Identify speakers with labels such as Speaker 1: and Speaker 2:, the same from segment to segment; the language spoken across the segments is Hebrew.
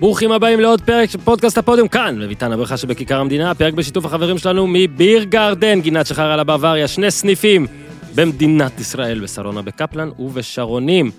Speaker 1: ברוכים הבאים לעוד פרק של פודקאסט הפודיום כאן, בביתן הברכה שבכיכר המדינה, פרק בשיתוף החברים שלנו מביר גרדן, גינת שחר על הבוואריה, שני סניפים במדינת ישראל, בשרונה בקפלן ובשרונים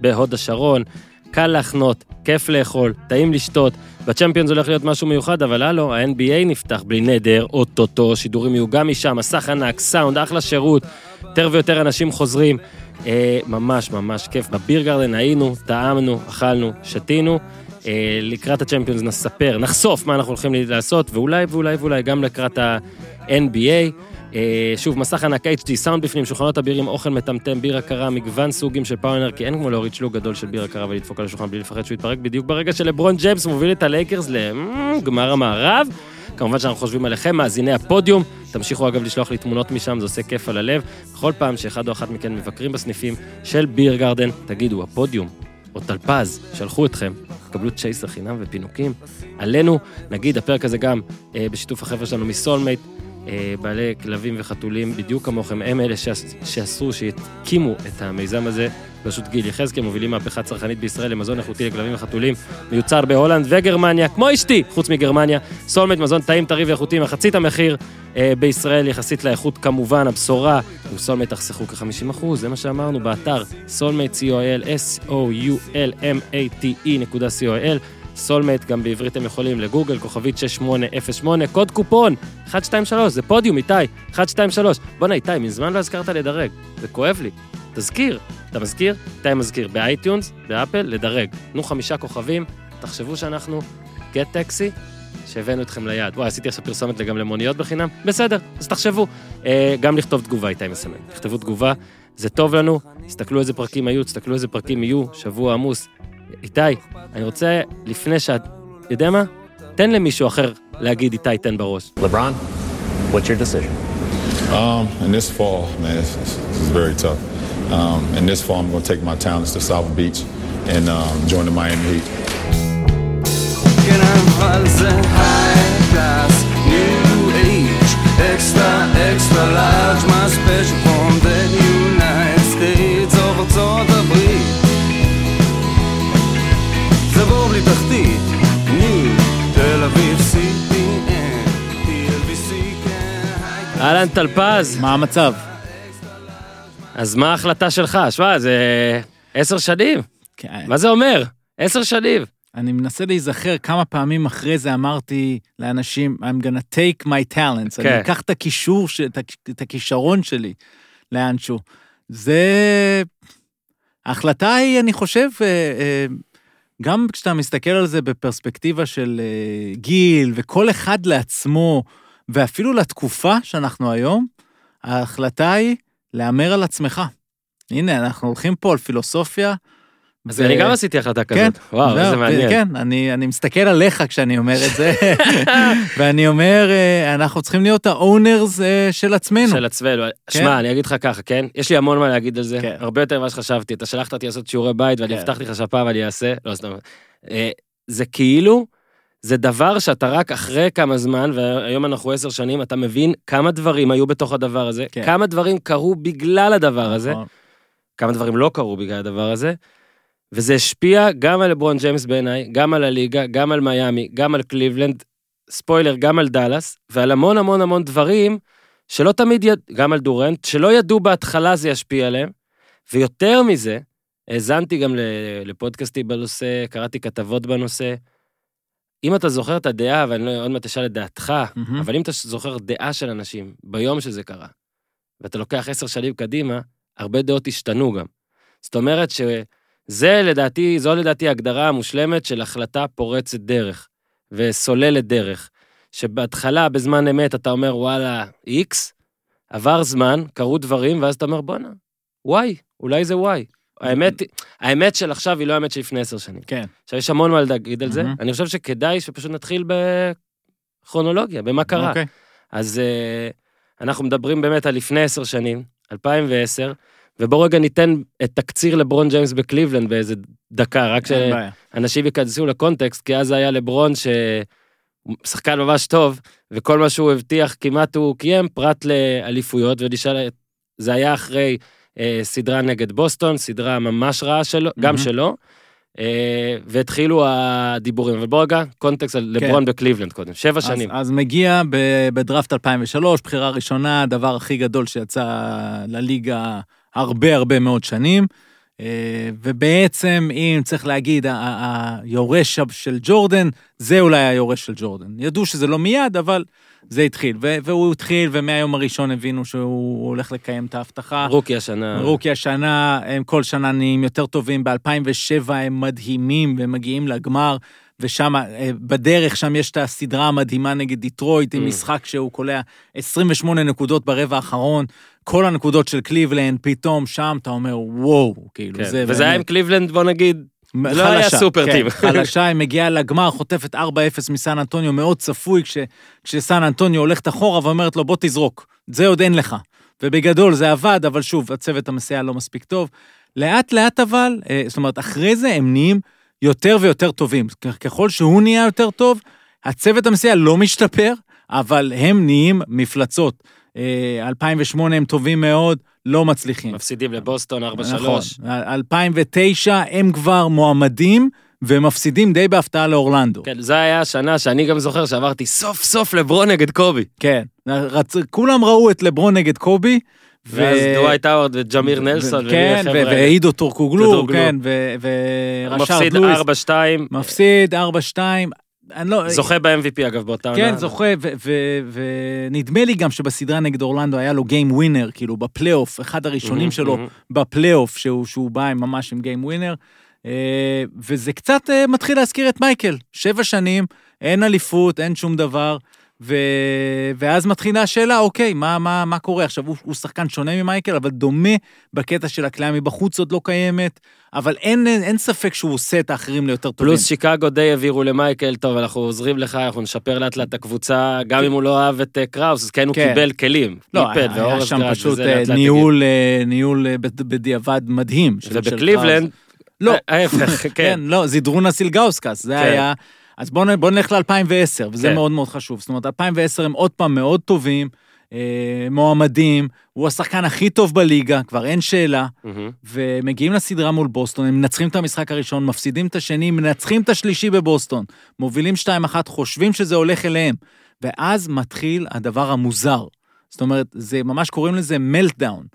Speaker 1: בהוד השרון. קל להחנות, כיף לאכול, טעים לשתות. בצ'מפיונס הולך להיות משהו מיוחד, אבל הלו, ה-NBA נפתח בלי נדר, אוטוטו, שידורים יהיו גם משם, מסך ענק, סאונד, אחלה שירות, יותר ויותר אנשים חוזרים. אה, ממש ממש כיף. בביר גרדן היינו, טעמנו, אכלנו, שתינו. אה, לקראת הצ'מפיונס נספר, נחשוף מה אנחנו הולכים לעשות, ואולי ואולי ואולי גם לקראת ה-NBA. אה, שוב, מסך ענק HD, סאונד בפנים, שולחנות אבירים, אוכל מטמטם, בירה קרה, מגוון סוגים של פאולנר, כי אין כמו להוריד שלוק גדול של בירה קרה ולדפוק על השולחן בלי לפחד שהוא יתפרק בדיוק ברגע שלברון ג'יימס מוביל את הלייקרס לגמר המערב. כמובן שאנחנו חושבים עליכם, מאזיני הפודיום. תמשיכו אגב לשלוח לי תמונות משם, זה עושה כיף על הלב. בכל פעם שאחד או אחת מכן מבקרים בסניפים של Beer Garden, תגידו, הפודיום או טלפז, שלחו אתכם, תקבלו צ'ייסר חינם ופינוקים. עלינו, נגיד, הפרק הזה גם אה, בשיתוף החבר'ה שלנו מסולמייט, בעלי כלבים וחתולים, בדיוק כמוכם, הם אלה שעשו, שהקימו את המיזם הזה, בראשות גיל יחזקאל, מובילים מהפכה צרכנית בישראל למזון איכותי לכלבים וחתולים, מיוצר בהולנד וגרמניה, כמו אשתי, חוץ מגרמניה. סולמייט, מזון טעים, טרי ואיכותי, מחצית המחיר אה, בישראל יחסית לאיכות כמובן, הבשורה, עם סולמייט תחסכו כ-50%, זה מה שאמרנו באתר, סולמייט, co.il, s-o-u-l-m-a-t-e נקודה co.il. סולמייט, גם בעברית הם יכולים, לגוגל, כוכבית 6808, קוד קופון, 123, זה פודיום, איתי, 123. בואנה, איתי, מזמן לא הזכרת לדרג, זה כואב לי. תזכיר, אתה מזכיר? איתי מזכיר, ב iTunes, ב Apple, לדרג. תנו חמישה כוכבים, תחשבו שאנחנו גט טקסי, שהבאנו אתכם ליד. וואי, עשיתי עכשיו פרסומת גם למוניות בחינם? בסדר, אז תחשבו. אה, גם לכתוב תגובה, איתי מסמן. תכתבו תגובה, זה טוב לנו, תסתכלו איזה פרקים היו, תסתכלו איזה פרקים יהיו, שבוע עמוס. איתי, אני רוצה, לפני שאת, יודע מה? תן למישהו אחר להגיד איתי, תן בראש.
Speaker 2: LeBron, what's your decision?
Speaker 3: Um, in this fall, man, it's, it's, very tough. Um, in this fall, I'm going to take my talents to South Beach and um, join the Miami Heat.
Speaker 4: כן, extra, extra large, my special from the United States of ארצות הברית. תחתית, ניו, תל אביב, CPN, TLBC, כן, high
Speaker 1: אהלן טלפז,
Speaker 5: מה המצב?
Speaker 1: אז מה ההחלטה שלך? שמע, זה עשר שנים.
Speaker 5: כן,
Speaker 1: מה זה אומר? עשר שנים.
Speaker 5: אני מנסה להיזכר כמה פעמים אחרי זה אמרתי לאנשים, I'm gonna take my talents,
Speaker 1: כן.
Speaker 5: אני אקח את הקישור, ש- את הכישרון שלי לאנשהו. זה... ההחלטה היא, אני חושב, אה, אה, גם כשאתה מסתכל על זה בפרספקטיבה של אה, גיל, וכל אחד לעצמו, ואפילו לתקופה שאנחנו היום, ההחלטה היא להמר על עצמך. הנה, אנחנו הולכים פה על פילוסופיה.
Speaker 1: אז אני גם עשיתי החלטה
Speaker 5: כן,
Speaker 1: כזאת. וואו,
Speaker 5: זהו,
Speaker 1: איזה מעניין.
Speaker 5: כן, אני, מסתכל עליך כשאני אומר את זה, ואני אומר, אה, אנחנו צריכים להיות האונרס אה, של עצמנו.
Speaker 1: של עצמנו. שמע, אני אגיד לך ככה, כן? יש לי המון מה להגיד על זה,
Speaker 5: כן.
Speaker 1: הרבה יותר ממה שחשבתי. אתה שלחת אותי לעשות שיעורי בית, ואני
Speaker 5: כן.
Speaker 1: הבטחתי לך שהפעם אני אעשה, לא סתם. אה, זה כאילו, זה דבר שאתה רק אחרי כמה זמן, והיום אנחנו עשר שנים, אתה מבין כמה דברים היו בתוך הדבר הזה,
Speaker 5: כן.
Speaker 1: כמה דברים קרו בגלל הדבר הזה,
Speaker 5: נכון.
Speaker 1: כמה דברים לא קרו בגלל הדבר הזה, וזה השפיע גם על לברון ג'יימס בעיניי, גם על הליגה, גם על מיאמי, גם על קליבלנד, ספוילר, גם על דאלאס, ועל המון המון המון דברים שלא תמיד, יד... גם על דורנט, שלא ידעו בהתחלה זה ישפיע עליהם, ויותר מזה, האזנתי גם ל- לפודקאסטים בנושא, קראתי כתבות בנושא. אם אתה זוכר את הדעה, ואני לא, עוד מעט אשאל את דעתך,
Speaker 5: מהמם.
Speaker 1: אבל אם אתה זוכר דעה של אנשים ביום שזה קרה, ואתה לוקח עשר שנים קדימה, הרבה דעות השתנו גם. זאת אומרת שזה לדעתי, זו לדעתי ההגדרה המושלמת של החלטה פורצת דרך וסוללת דרך. שבהתחלה, בזמן אמת, אתה אומר, וואלה, איקס, עבר זמן, קרו דברים, ואז אתה אומר, בואנה, וואי, אולי זה וואי. האמת, האמת של עכשיו היא לא האמת של לפני עשר שנים.
Speaker 5: כן.
Speaker 1: עכשיו, יש המון מה להגיד על זה. אני חושב שכדאי שפשוט נתחיל בכרונולוגיה, במה קרה.
Speaker 5: אוקיי.
Speaker 1: אז אה, אנחנו מדברים באמת על לפני עשר שנים, 2010, ובואו רגע ניתן את תקציר לברון ג'יימס בקליבלנד באיזה דקה, רק. שאנשים ייכנסו לקונטקסט, כי אז היה לברון שהוא שחקן ממש טוב, וכל מה שהוא הבטיח כמעט הוא קיים, פרט לאליפויות, ונשאל, זה היה אחרי אה, סדרה נגד בוסטון, סדרה ממש רעה שלו, גם
Speaker 5: מהמם.
Speaker 1: שלו. אה, והתחילו הדיבורים. אבל בוא רגע, קונטקסט על לברון בקליבלנד קודם, שבע
Speaker 5: אז,
Speaker 1: שנים.
Speaker 5: אז מגיע בדראפט 2003, בחירה ראשונה, הדבר הכי גדול שיצא לליגה הרבה הרבה מאוד שנים. אה, ובעצם, אם צריך להגיד, היורש של ג'ורדן, זה אולי היורש של ג'ורדן. ידעו שזה לא מיד, אבל זה התחיל. והוא התחיל, ומהיום הראשון הבינו שהוא הולך לקיים את ההבטחה.
Speaker 1: רוקי השנה.
Speaker 5: רוקי השנה, הם כל שנה נהיים יותר טובים, ב-2007 הם מדהימים והם מגיעים לגמר, ושם, אה, בדרך, שם יש את הסדרה המדהימה נגד דיטרויט, עם
Speaker 1: Mm.
Speaker 5: משחק שהוא קולע 28 נקודות ברבע האחרון, כל הנקודות של קליבלנד, פתאום שם אתה אומר, וואו, כאילו,
Speaker 1: כן.
Speaker 5: זה
Speaker 1: וזה היה עם
Speaker 5: באמת-
Speaker 1: קליבלנד, בוא נגיד, זה לא היה
Speaker 5: חלשה,
Speaker 1: סופר
Speaker 5: כן,
Speaker 1: team.
Speaker 5: חלשה, היא מגיעה לגמר, חוטפת 4-0 מסן אנטוניו, מאוד צפוי, כש, כשסן אנטוניו הולכת אחורה ואומרת לו, בוא תזרוק, זה עוד אין לך. ובגדול זה עבד, אבל שוב, הצוות המסייע לא מספיק טוב. לאט לאט אבל, אה, זאת אומרת, אחרי זה הם נהיים יותר ויותר טובים. ככל שהוא נהיה יותר טוב, הצוות המסייע לא משתפר, אבל הם נהיים מפלצות. אה, 2008 הם טובים מאוד, לא מצליחים.
Speaker 1: מפסידים לבוסטון 4-3.
Speaker 5: נכון. 2009 הם כבר מועמדים ומפסידים די בהפתעה לאורלנדו.
Speaker 1: כן, זה היה השנה שאני גם זוכר שעברתי סוף סוף לברון נגד קובי.
Speaker 5: כן. רצ... כולם ראו את לברון נגד קובי.
Speaker 1: ואז דווייט האוורד וג'מיר נלסון.
Speaker 5: כן. ועידו טורקוגלו. כן, ורשארד
Speaker 1: מפסיד
Speaker 5: לואיס.
Speaker 1: 4-2.
Speaker 5: מפסיד 4-2. אני לא...
Speaker 1: זוכה ב-MVP אגב באותה עונה.
Speaker 5: כן, זוכה, ונדמה לי גם שבסדרה נגד אורלנדו היה לו game winner, כאילו בפלייאוף, אחד הראשונים שלו. בפלייאוף, שהוא, בא ממש עם game winner. אה, וזה קצת אה, מתחיל להזכיר את מייקל. שבע שנים, אין אליפות, אין שום דבר. ו... ואז מתחילה השאלה, אוקיי, מה, מה, מה קורה עכשיו? הוא, הוא שחקן שונה ממייקל, אבל דומה בקטע של הקליעה מבחוץ עוד לא קיימת, אבל אין, אין, אין ספק שהוא עושה את האחרים ליותר טובים.
Speaker 1: פלוס שיקגו די העבירו למייקל, טוב, אנחנו עוזרים לך, אנחנו נשפר לאט לאט את הקבוצה, גם אם הוא לא אהב את אה, קראוס, אז כן הוא
Speaker 5: כן.
Speaker 1: קיבל כלים.
Speaker 5: לא, היה
Speaker 1: ואורז
Speaker 5: שם
Speaker 1: גראד,
Speaker 5: פשוט אה,
Speaker 1: לאט לאט.
Speaker 5: ניהול, ניהול אה, בד- בדיעבד מדהים.
Speaker 1: ובקליבלנד.
Speaker 5: לא,
Speaker 1: אה, ההפך, כן.
Speaker 5: כן, לא, זידרונה סילגאוסקס, זה
Speaker 1: כן.
Speaker 5: היה... אז בואו בוא נלך ל-2010, וזה
Speaker 1: כן.
Speaker 5: מאוד מאוד חשוב. זאת אומרת, 2010 הם עוד פעם מאוד טובים, אה, מועמדים, הוא השחקן הכי טוב בליגה, כבר אין שאלה,
Speaker 1: מהמם.
Speaker 5: ומגיעים לסדרה מול בוסטון, הם מנצחים את המשחק הראשון, מפסידים את השני, מנצחים את השלישי בבוסטון, מובילים 2-1, חושבים שזה הולך אליהם, ואז מתחיל הדבר המוזר. זאת אומרת, זה ממש קוראים לזה מלטדאון.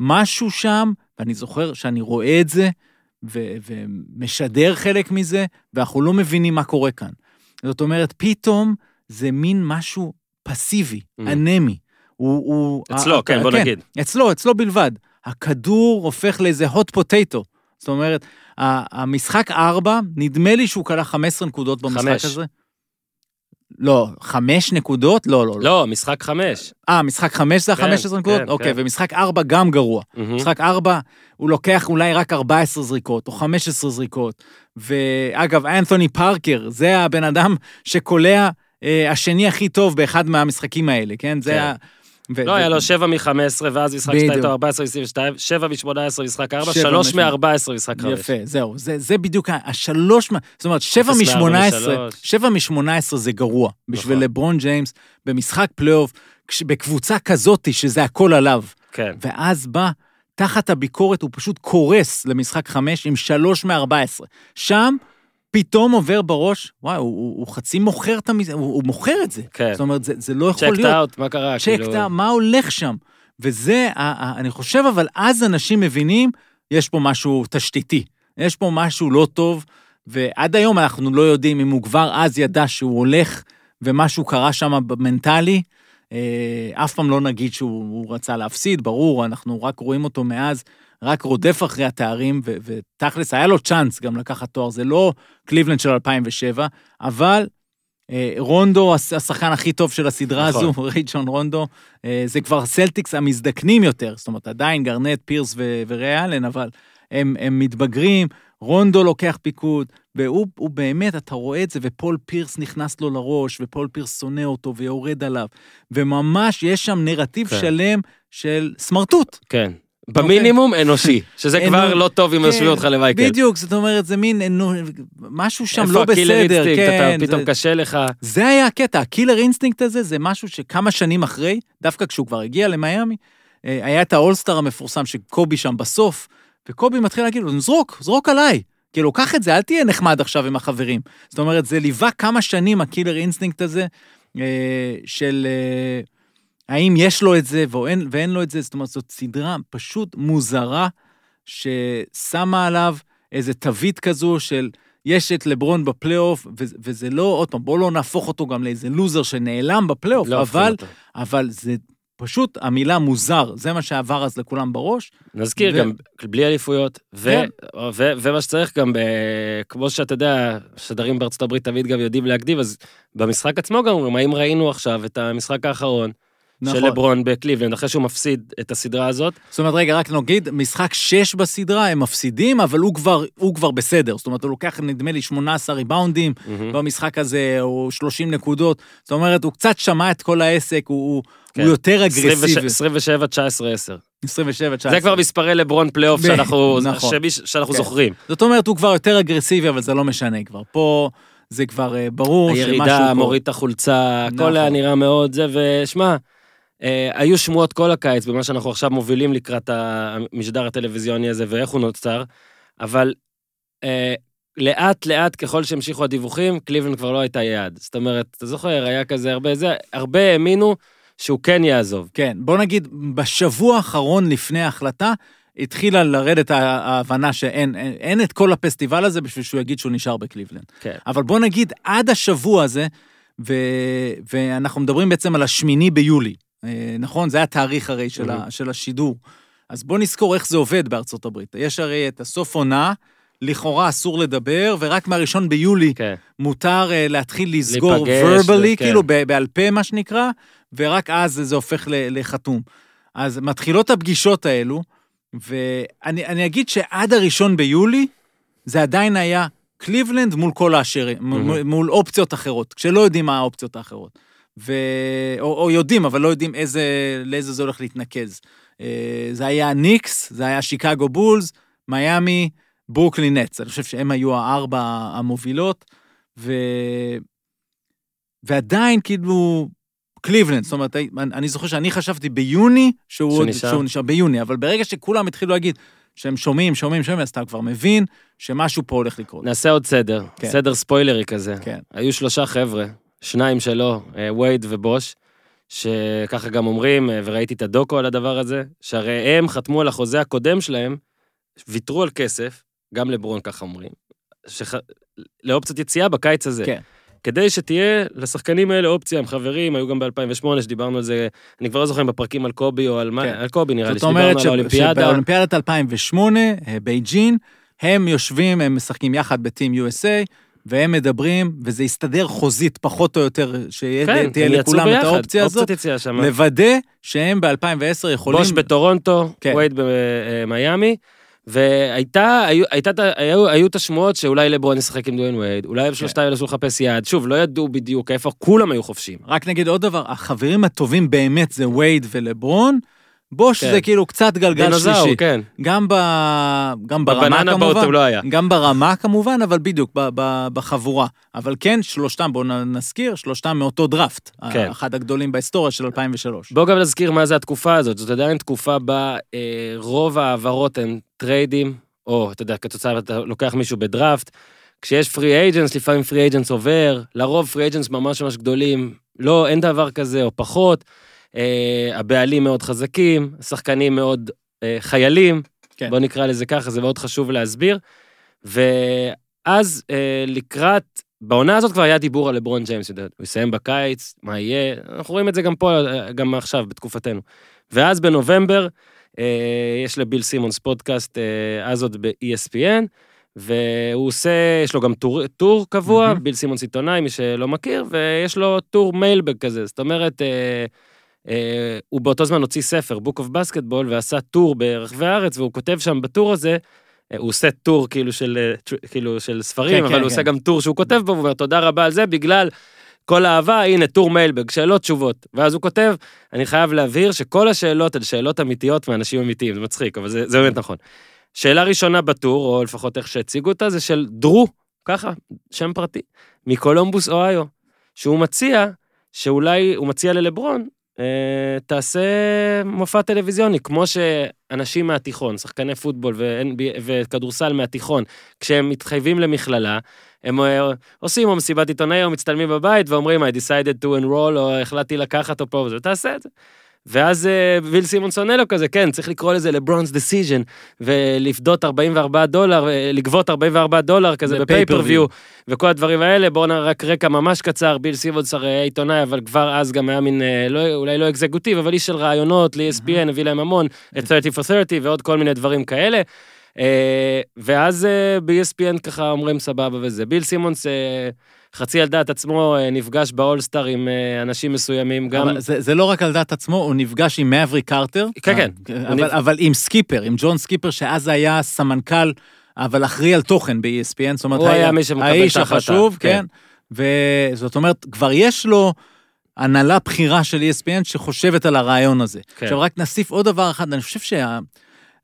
Speaker 5: משהו שם, ואני זוכר שאני רואה את זה, ו- ומשדר חלק מזה, ואנחנו לא מבינים מה קורה כאן. זאת אומרת, פתאום זה מין משהו פסיבי,
Speaker 1: Mm.
Speaker 5: אנמי. הוא... הוא
Speaker 1: אצלו,
Speaker 5: ה-
Speaker 1: כן, בוא נגיד.
Speaker 5: אצלו, אצלו בלבד. הכדור הופך לאיזה hot potato. זאת אומרת, המשחק ארבע, נדמה לי שהוא כלה 15 נקודות במשחק
Speaker 1: חמש.
Speaker 5: הזה. לא, חמש נקודות? לא, לא, לא.
Speaker 1: לא, משחק חמש.
Speaker 5: אה, משחק חמש זה
Speaker 1: כן,
Speaker 5: ה-15 נקודות?
Speaker 1: כן,
Speaker 5: אוקיי,
Speaker 1: כן.
Speaker 5: ומשחק ארבע גם גרוע.
Speaker 1: מהמם.
Speaker 5: משחק ארבע, הוא לוקח אולי רק 14 זריקות, או 15 זריקות. ואגב, אנתוני פארקר, זה הבן אדם שקולע אה, השני הכי טוב באחד מהמשחקים האלה, כן? זה
Speaker 1: כן.
Speaker 5: ה... ו-
Speaker 1: לא,
Speaker 5: ו-
Speaker 1: היה לו 7 מ-15, ואז משחק
Speaker 5: בדיוק.
Speaker 1: 2 14 22 7 מ-18 משחק 4,
Speaker 5: שבע
Speaker 1: 3
Speaker 5: משמע-
Speaker 1: מ-14 משחק 5.
Speaker 5: יפה, זהו, זה, זה בדיוק השלוש, זאת אומרת, שבע
Speaker 1: אפס מארבע
Speaker 5: משמונה
Speaker 1: משלוש.
Speaker 5: עשרה, שבע משמונה עשרה זה גרוע. בשביל
Speaker 1: נכון.
Speaker 5: לברון ג'יימס, במשחק פלייאוף, בקבוצה כזאתי שזה הכל עליו,
Speaker 1: כן.
Speaker 5: ואז בא, תחת הביקורת, הוא פשוט קורס למשחק חמש עם שלוש מארבע עשרה. שם פתאום עובר בראש, וואי, הוא, הוא, הוא חצי מוכר את המזה, הוא, הוא מוכר את זה.
Speaker 1: כן.
Speaker 5: זאת אומרת, זה, זה לא יכול
Speaker 1: צ'קט
Speaker 5: להיות.
Speaker 1: אאוט, מה קרה?
Speaker 5: צ'קט
Speaker 1: כאילו-
Speaker 5: מה הולך שם? וזה, אני חושב, אבל אז אנשים מבינים, יש פה משהו תשתיתי, יש פה משהו לא טוב, ועד היום אנחנו לא יודעים אם הוא כבר אז ידע שהוא הולך ומשהו קרה שם מנטלי. אה, אף פעם לא נגיד שהוא הוא רצה להפסיד, ברור, אנחנו רק רואים אותו מאז, רק רודף אחרי התארים, ו- ותכלס, היה לו צ'אנס גם לקחת תואר, זה לא קליבלנד של 2007, אבל אה, רונדו, הש- השחקן הכי טוב של הסדרה
Speaker 1: נכון.
Speaker 5: הזו, רייג'ון רונדו, אה, זה כבר סלטיקס המזדקנים יותר, זאת אומרת, עדיין גרנט, פירס ו- וריי אלן, אבל הם, הם מתבגרים, רונדו לוקח פיקוד, והוא הוא באמת, אתה רואה את זה, ופול פירס נכנס לו לראש, ופול פירס שונא אותו ויורד עליו, וממש יש שם נרטיב
Speaker 1: כן.
Speaker 5: שלם של סמרטוט.
Speaker 1: כן. במינימום אנושי, שזה
Speaker 5: אוקיי.
Speaker 1: כבר לא טוב אם
Speaker 5: כן,
Speaker 1: יושבים אותך למייקל.
Speaker 5: בדיוק, זאת אומרת, זה מין, אנו- משהו שם
Speaker 1: איפה
Speaker 5: לא בסדר,
Speaker 1: אינסטינקט?
Speaker 5: כן.
Speaker 1: אתה פתאום
Speaker 5: זה-
Speaker 1: קשה לך.
Speaker 5: זה היה הקטע, ה killer instinct הזה זה משהו שכמה שנים אחרי, דווקא כשהוא כבר הגיע למיאמי, אה, היה את האולסטאר המפורסם שקובי שם בסוף, וקובי מתחיל להגיד לו, זרוק, זרוק עליי. כאילו, קח את זה, אל תהיה נחמד עכשיו עם החברים. זאת אומרת, זה ליווה כמה שנים, ה killer instinct הזה, אה, של אה, האם יש לו את זה ואין, ואין לו את זה. זאת אומרת, זאת סדרה פשוט מוזרה, ששמה עליו איזה תווית כזו של... יש את לברון בפלייאוף, ו- וזה לא, עוד פעם, בואו לא נהפוך אותו גם לאיזה לוזר שנעלם בפלייאוף,
Speaker 1: לא
Speaker 5: אבל. אבל זה פשוט המילה מוזר, זה מה שעבר אז לכולם בראש.
Speaker 1: נזכיר
Speaker 5: ו-
Speaker 1: גם, בלי אליפויות, ו-
Speaker 5: כן.
Speaker 1: ו- ומה שצריך גם, ב- כמו שאתה יודע, שדרים בארצות הברית תמיד גם יודעים להקדיב, אז במשחק עצמו גם אומרים, האם ראינו עכשיו את המשחק האחרון של
Speaker 5: נכון.
Speaker 1: לברון בקליבלנד, אחרי שהוא מפסיד את הסדרה הזאת,
Speaker 5: זאת אומרת, רגע, רק נגיד, משחק 6 בסדרה, הם מפסידים, אבל הוא כבר, הוא כבר בסדר. זאת אומרת, הוא לוקח, נדמה לי, 18 ריבאונדים
Speaker 1: מהמם.
Speaker 5: במשחק הזה, או 30 נקודות. זאת אומרת, הוא קצת שמע את כל העסק, הוא,
Speaker 1: כן.
Speaker 5: הוא יותר אגרסיבי.
Speaker 1: 27, 19, 10.
Speaker 5: 27, 19.
Speaker 1: זה כבר מספרי לברון פלייאוף שאנחנו,
Speaker 5: נכון.
Speaker 1: שאנחנו
Speaker 5: כן.
Speaker 1: זוכרים.
Speaker 5: זאת אומרת, הוא כבר יותר אגרסיבי, אבל זה לא משנה כבר. פה זה כבר אה, ברור שמשהו
Speaker 1: הירידה. מוריד את החולצה, הכל
Speaker 5: נכון.
Speaker 1: היה נראה מאוד זה, ושמע, היו שמועות כל הקיץ במה שאנחנו עכשיו מובילים לקראת המשדר הטלוויזיוני הזה ואיך הוא נוצר, אבל אה, לאט לאט ככל שהמשיכו הדיווחים, קליבלנד כבר לא הייתה יעד. זאת אומרת, אתה זוכר, היה כזה הרבה זה, הרבה האמינו שהוא כן יעזוב.
Speaker 5: כן, בוא נגיד, בשבוע האחרון לפני ההחלטה, התחילה לרדת ההבנה שאין אין, אין את כל הפסטיבל הזה בשביל שהוא יגיד שהוא נשאר בקליבלנד.
Speaker 1: כן.
Speaker 5: אבל בוא נגיד, עד השבוע הזה, ו... ואנחנו מדברים בעצם על השמיני ביולי, אה, נכון? זה התאריך הרי של, ה... של השידור. אז בוא נזכור איך זה עובד בארצות הברית. יש הרי את הסוף עונה, לכאורה אסור לדבר, ורק מהראשון ביולי
Speaker 1: כן.
Speaker 5: מותר uh, להתחיל לסגור
Speaker 1: להיפגש,
Speaker 5: verbally,
Speaker 1: וכן.
Speaker 5: כאילו בעל פה מה שנקרא, ורק אז זה הופך לחתום. אז מתחילות הפגישות האלו, ואני אני אגיד שעד הראשון ביולי, זה עדיין היה קליבלנד מול כל האשרים, מול, מול אופציות אחרות, כשלא יודעים מה האופציות האחרות. ו... או, או יודעים, אבל לא יודעים איזה, לאיזה זה הולך להתנקז. אה, זה היה ניקס, זה היה שיקגו בולס, מיאמי, ברוקלין נטס. אני חושב שהם היו הארבע המובילות, ו... ועדיין כאילו, קליבלנד, זאת אומרת, אני אני זוכר שאני חשבתי ביוני שהוא,
Speaker 1: שהוא
Speaker 5: עוד,
Speaker 1: נשאר.
Speaker 5: שהוא נשאר ביוני, אבל ברגע שכולם התחילו להגיד שהם שומעים, שומעים, שומעים, אז אתה כבר מבין שמשהו פה הולך לקרות.
Speaker 1: נעשה עוד סדר,
Speaker 5: כן.
Speaker 1: סדר ספוילרי כזה.
Speaker 5: כן.
Speaker 1: היו שלושה חבר'ה, שניים שלו, אה, וייד ובוש, שככה גם אומרים, אה, וראיתי את הדוקו על הדבר הזה, שהרי הם חתמו על החוזה הקודם שלהם, ויתרו על כסף, גם לברון ככה אומרים, שח... לאופציית יציאה בקיץ הזה.
Speaker 5: כן.
Speaker 1: כדי שתהיה לשחקנים האלה אופציה, הם חברים, היו גם ב-2008 שדיברנו על זה, אני כבר לא זוכר אם בפרקים על קובי או על מה,
Speaker 5: כן.
Speaker 1: על קובי נראה לי,
Speaker 5: זאת אומרת
Speaker 1: שדיברנו על האולימפיאדה.
Speaker 5: שבאולימפיאדת 2008, אה, בייג'ין, הם יושבים, הם משחקים יחד ב Team USA, והם מדברים, וזה יסתדר חוזית פחות או יותר, שתהיה
Speaker 1: כן,
Speaker 5: לכולם את האופציה הזאת. לוודא שהם ב-2010 יכולים...
Speaker 1: בוש בטורונטו,
Speaker 5: כן.
Speaker 1: וייד במיאמי, והייתה, היו, הייתה, היו, היו את השמועות שאולי לברון ישחק עם דוויין וייד, אולי הם שלושתם ינסו לחפש יעד, שוב, לא ידעו בדיוק איפה, כולם היו חופשיים.
Speaker 5: רק נגיד עוד דבר, החברים הטובים באמת זה וייד ולברון, בוש
Speaker 1: כן.
Speaker 5: זה כאילו קצת גלגל
Speaker 1: דינוזאור,
Speaker 5: שלישי.
Speaker 1: כן.
Speaker 5: גם, ב... גם ברמה כמובן,
Speaker 1: לא היה.
Speaker 5: גם ברמה כמובן, אבל בדיוק ב- ב- בחבורה. אבל כן, שלושתם, בואו נזכיר, שלושתם מאותו דראפט.
Speaker 1: כן.
Speaker 5: אחד הגדולים בהיסטוריה של 2003.
Speaker 1: בואו גם נזכיר מה זה התקופה הזאת, זאת עדיין תקופה בה אה, רוב ההעברות הן טריידים, או אתה יודע, כתוצאה, אתה לוקח מישהו בדראפט, כשיש free agents, לפעמים free agents עובר, לרוב free agents ממש ממש גדולים, לא, אין דבר כזה, או פחות. אה, הבעלים מאוד חזקים, השחקנים מאוד אה, חיילים,
Speaker 5: כן.
Speaker 1: בואו נקרא לזה ככה, זה מאוד חשוב להסביר. ואז אה, לקראת, בעונה הזאת כבר היה דיבור על לברון ג'יימס, הוא יסיים בקיץ, מה יהיה, אנחנו רואים את זה גם פה, אה, גם עכשיו, בתקופתנו. ואז בנובמבר, אה, יש לביל סימונס פודקאסט, אה, אז עוד ב-ESPN, והוא עושה, יש לו גם טור, טור קבוע,
Speaker 5: מהמם.
Speaker 1: ביל סימונס עיתונאי, מי שלא מכיר, ויש לו טור mailbag כזה, זאת אומרת, אה, הוא באותו זמן הוציא ספר, Book of Basketball, ועשה טור ברחבי הארץ, והוא כותב שם בטור הזה, אה, הוא עושה טור כאילו של, אה, כאילו של ספרים,
Speaker 5: כן,
Speaker 1: אבל
Speaker 5: כן,
Speaker 1: הוא עושה
Speaker 5: כן.
Speaker 1: גם טור שהוא כותב בו, והוא אומר תודה רבה על זה, בגלל כל האהבה, הנה טור מיילבג, שאלות תשובות. ואז הוא כותב, אני חייב להבהיר שכל השאלות הן שאלות אמיתיות מאנשים אמיתיים, זה מצחיק, אבל זה, זה באמת נכון. שאלה ראשונה בטור, או לפחות איך שהציגו אותה, זה של דרו, ככה, שם פרטי, מקולומבוס, אוהיו, שהוא מציע, שאולי, הוא מציע ללברון, אה, תעשה מופע טלוויזיוני, כמו שאנשים מהתיכון, שחקני פוטבול וכדורסל מהתיכון, כשהם מתחייבים למכללה, הם אה, עושים או מסיבת עיתונאי או מצטלמים בבית ואומרים, I decided to enroll, או החלטתי לקחת אותו פה וזה, ותעשה את זה. ואז אה, ביל סימונס עונה לו כזה, כן, צריך לקרוא לזה LeBron's Decision, ולגבות 44 דולר, אה, לגבות 44 דולר כזה ב pay-per-view, וכל הדברים האלה, בואו נראה רק רקע ממש קצר, ביל סימונס הרי היה עיתונאי, אבל כבר אז גם היה מין, אה, לא, אולי לא executive, אבל איש של רעיונות, ל-ESPN הביא להם המון, את 30 for 30 ועוד כל מיני דברים כאלה. אה, ואז אה, ב-ESPN ככה אומרים סבבה וזה. ביל סימונס, אה, חצי על דעת עצמו, נפגש באולסטאר עם אנשים מסוימים, גם...
Speaker 5: אבל זה, זה לא רק על דעת עצמו, הוא נפגש עם מאבריק קרטר.
Speaker 1: כן, כן.
Speaker 5: אבל,
Speaker 1: נפ-
Speaker 5: אבל עם סקיפר, עם ג'ון סקיפר, שאז היה סמנכ"ל, אבל אחראי על תוכן ב-ESPN, זאת אומרת,
Speaker 1: הוא היה מי שמקבל את
Speaker 5: האיש
Speaker 1: ההחלטה,
Speaker 5: החשוב,
Speaker 1: כן.
Speaker 5: כן. וזאת אומרת, כבר יש לו הנהלה בכירה של ESPN שחושבת על הרעיון הזה.
Speaker 1: כן.
Speaker 5: עכשיו, רק נוסיף עוד דבר אחד, אני חושב שה...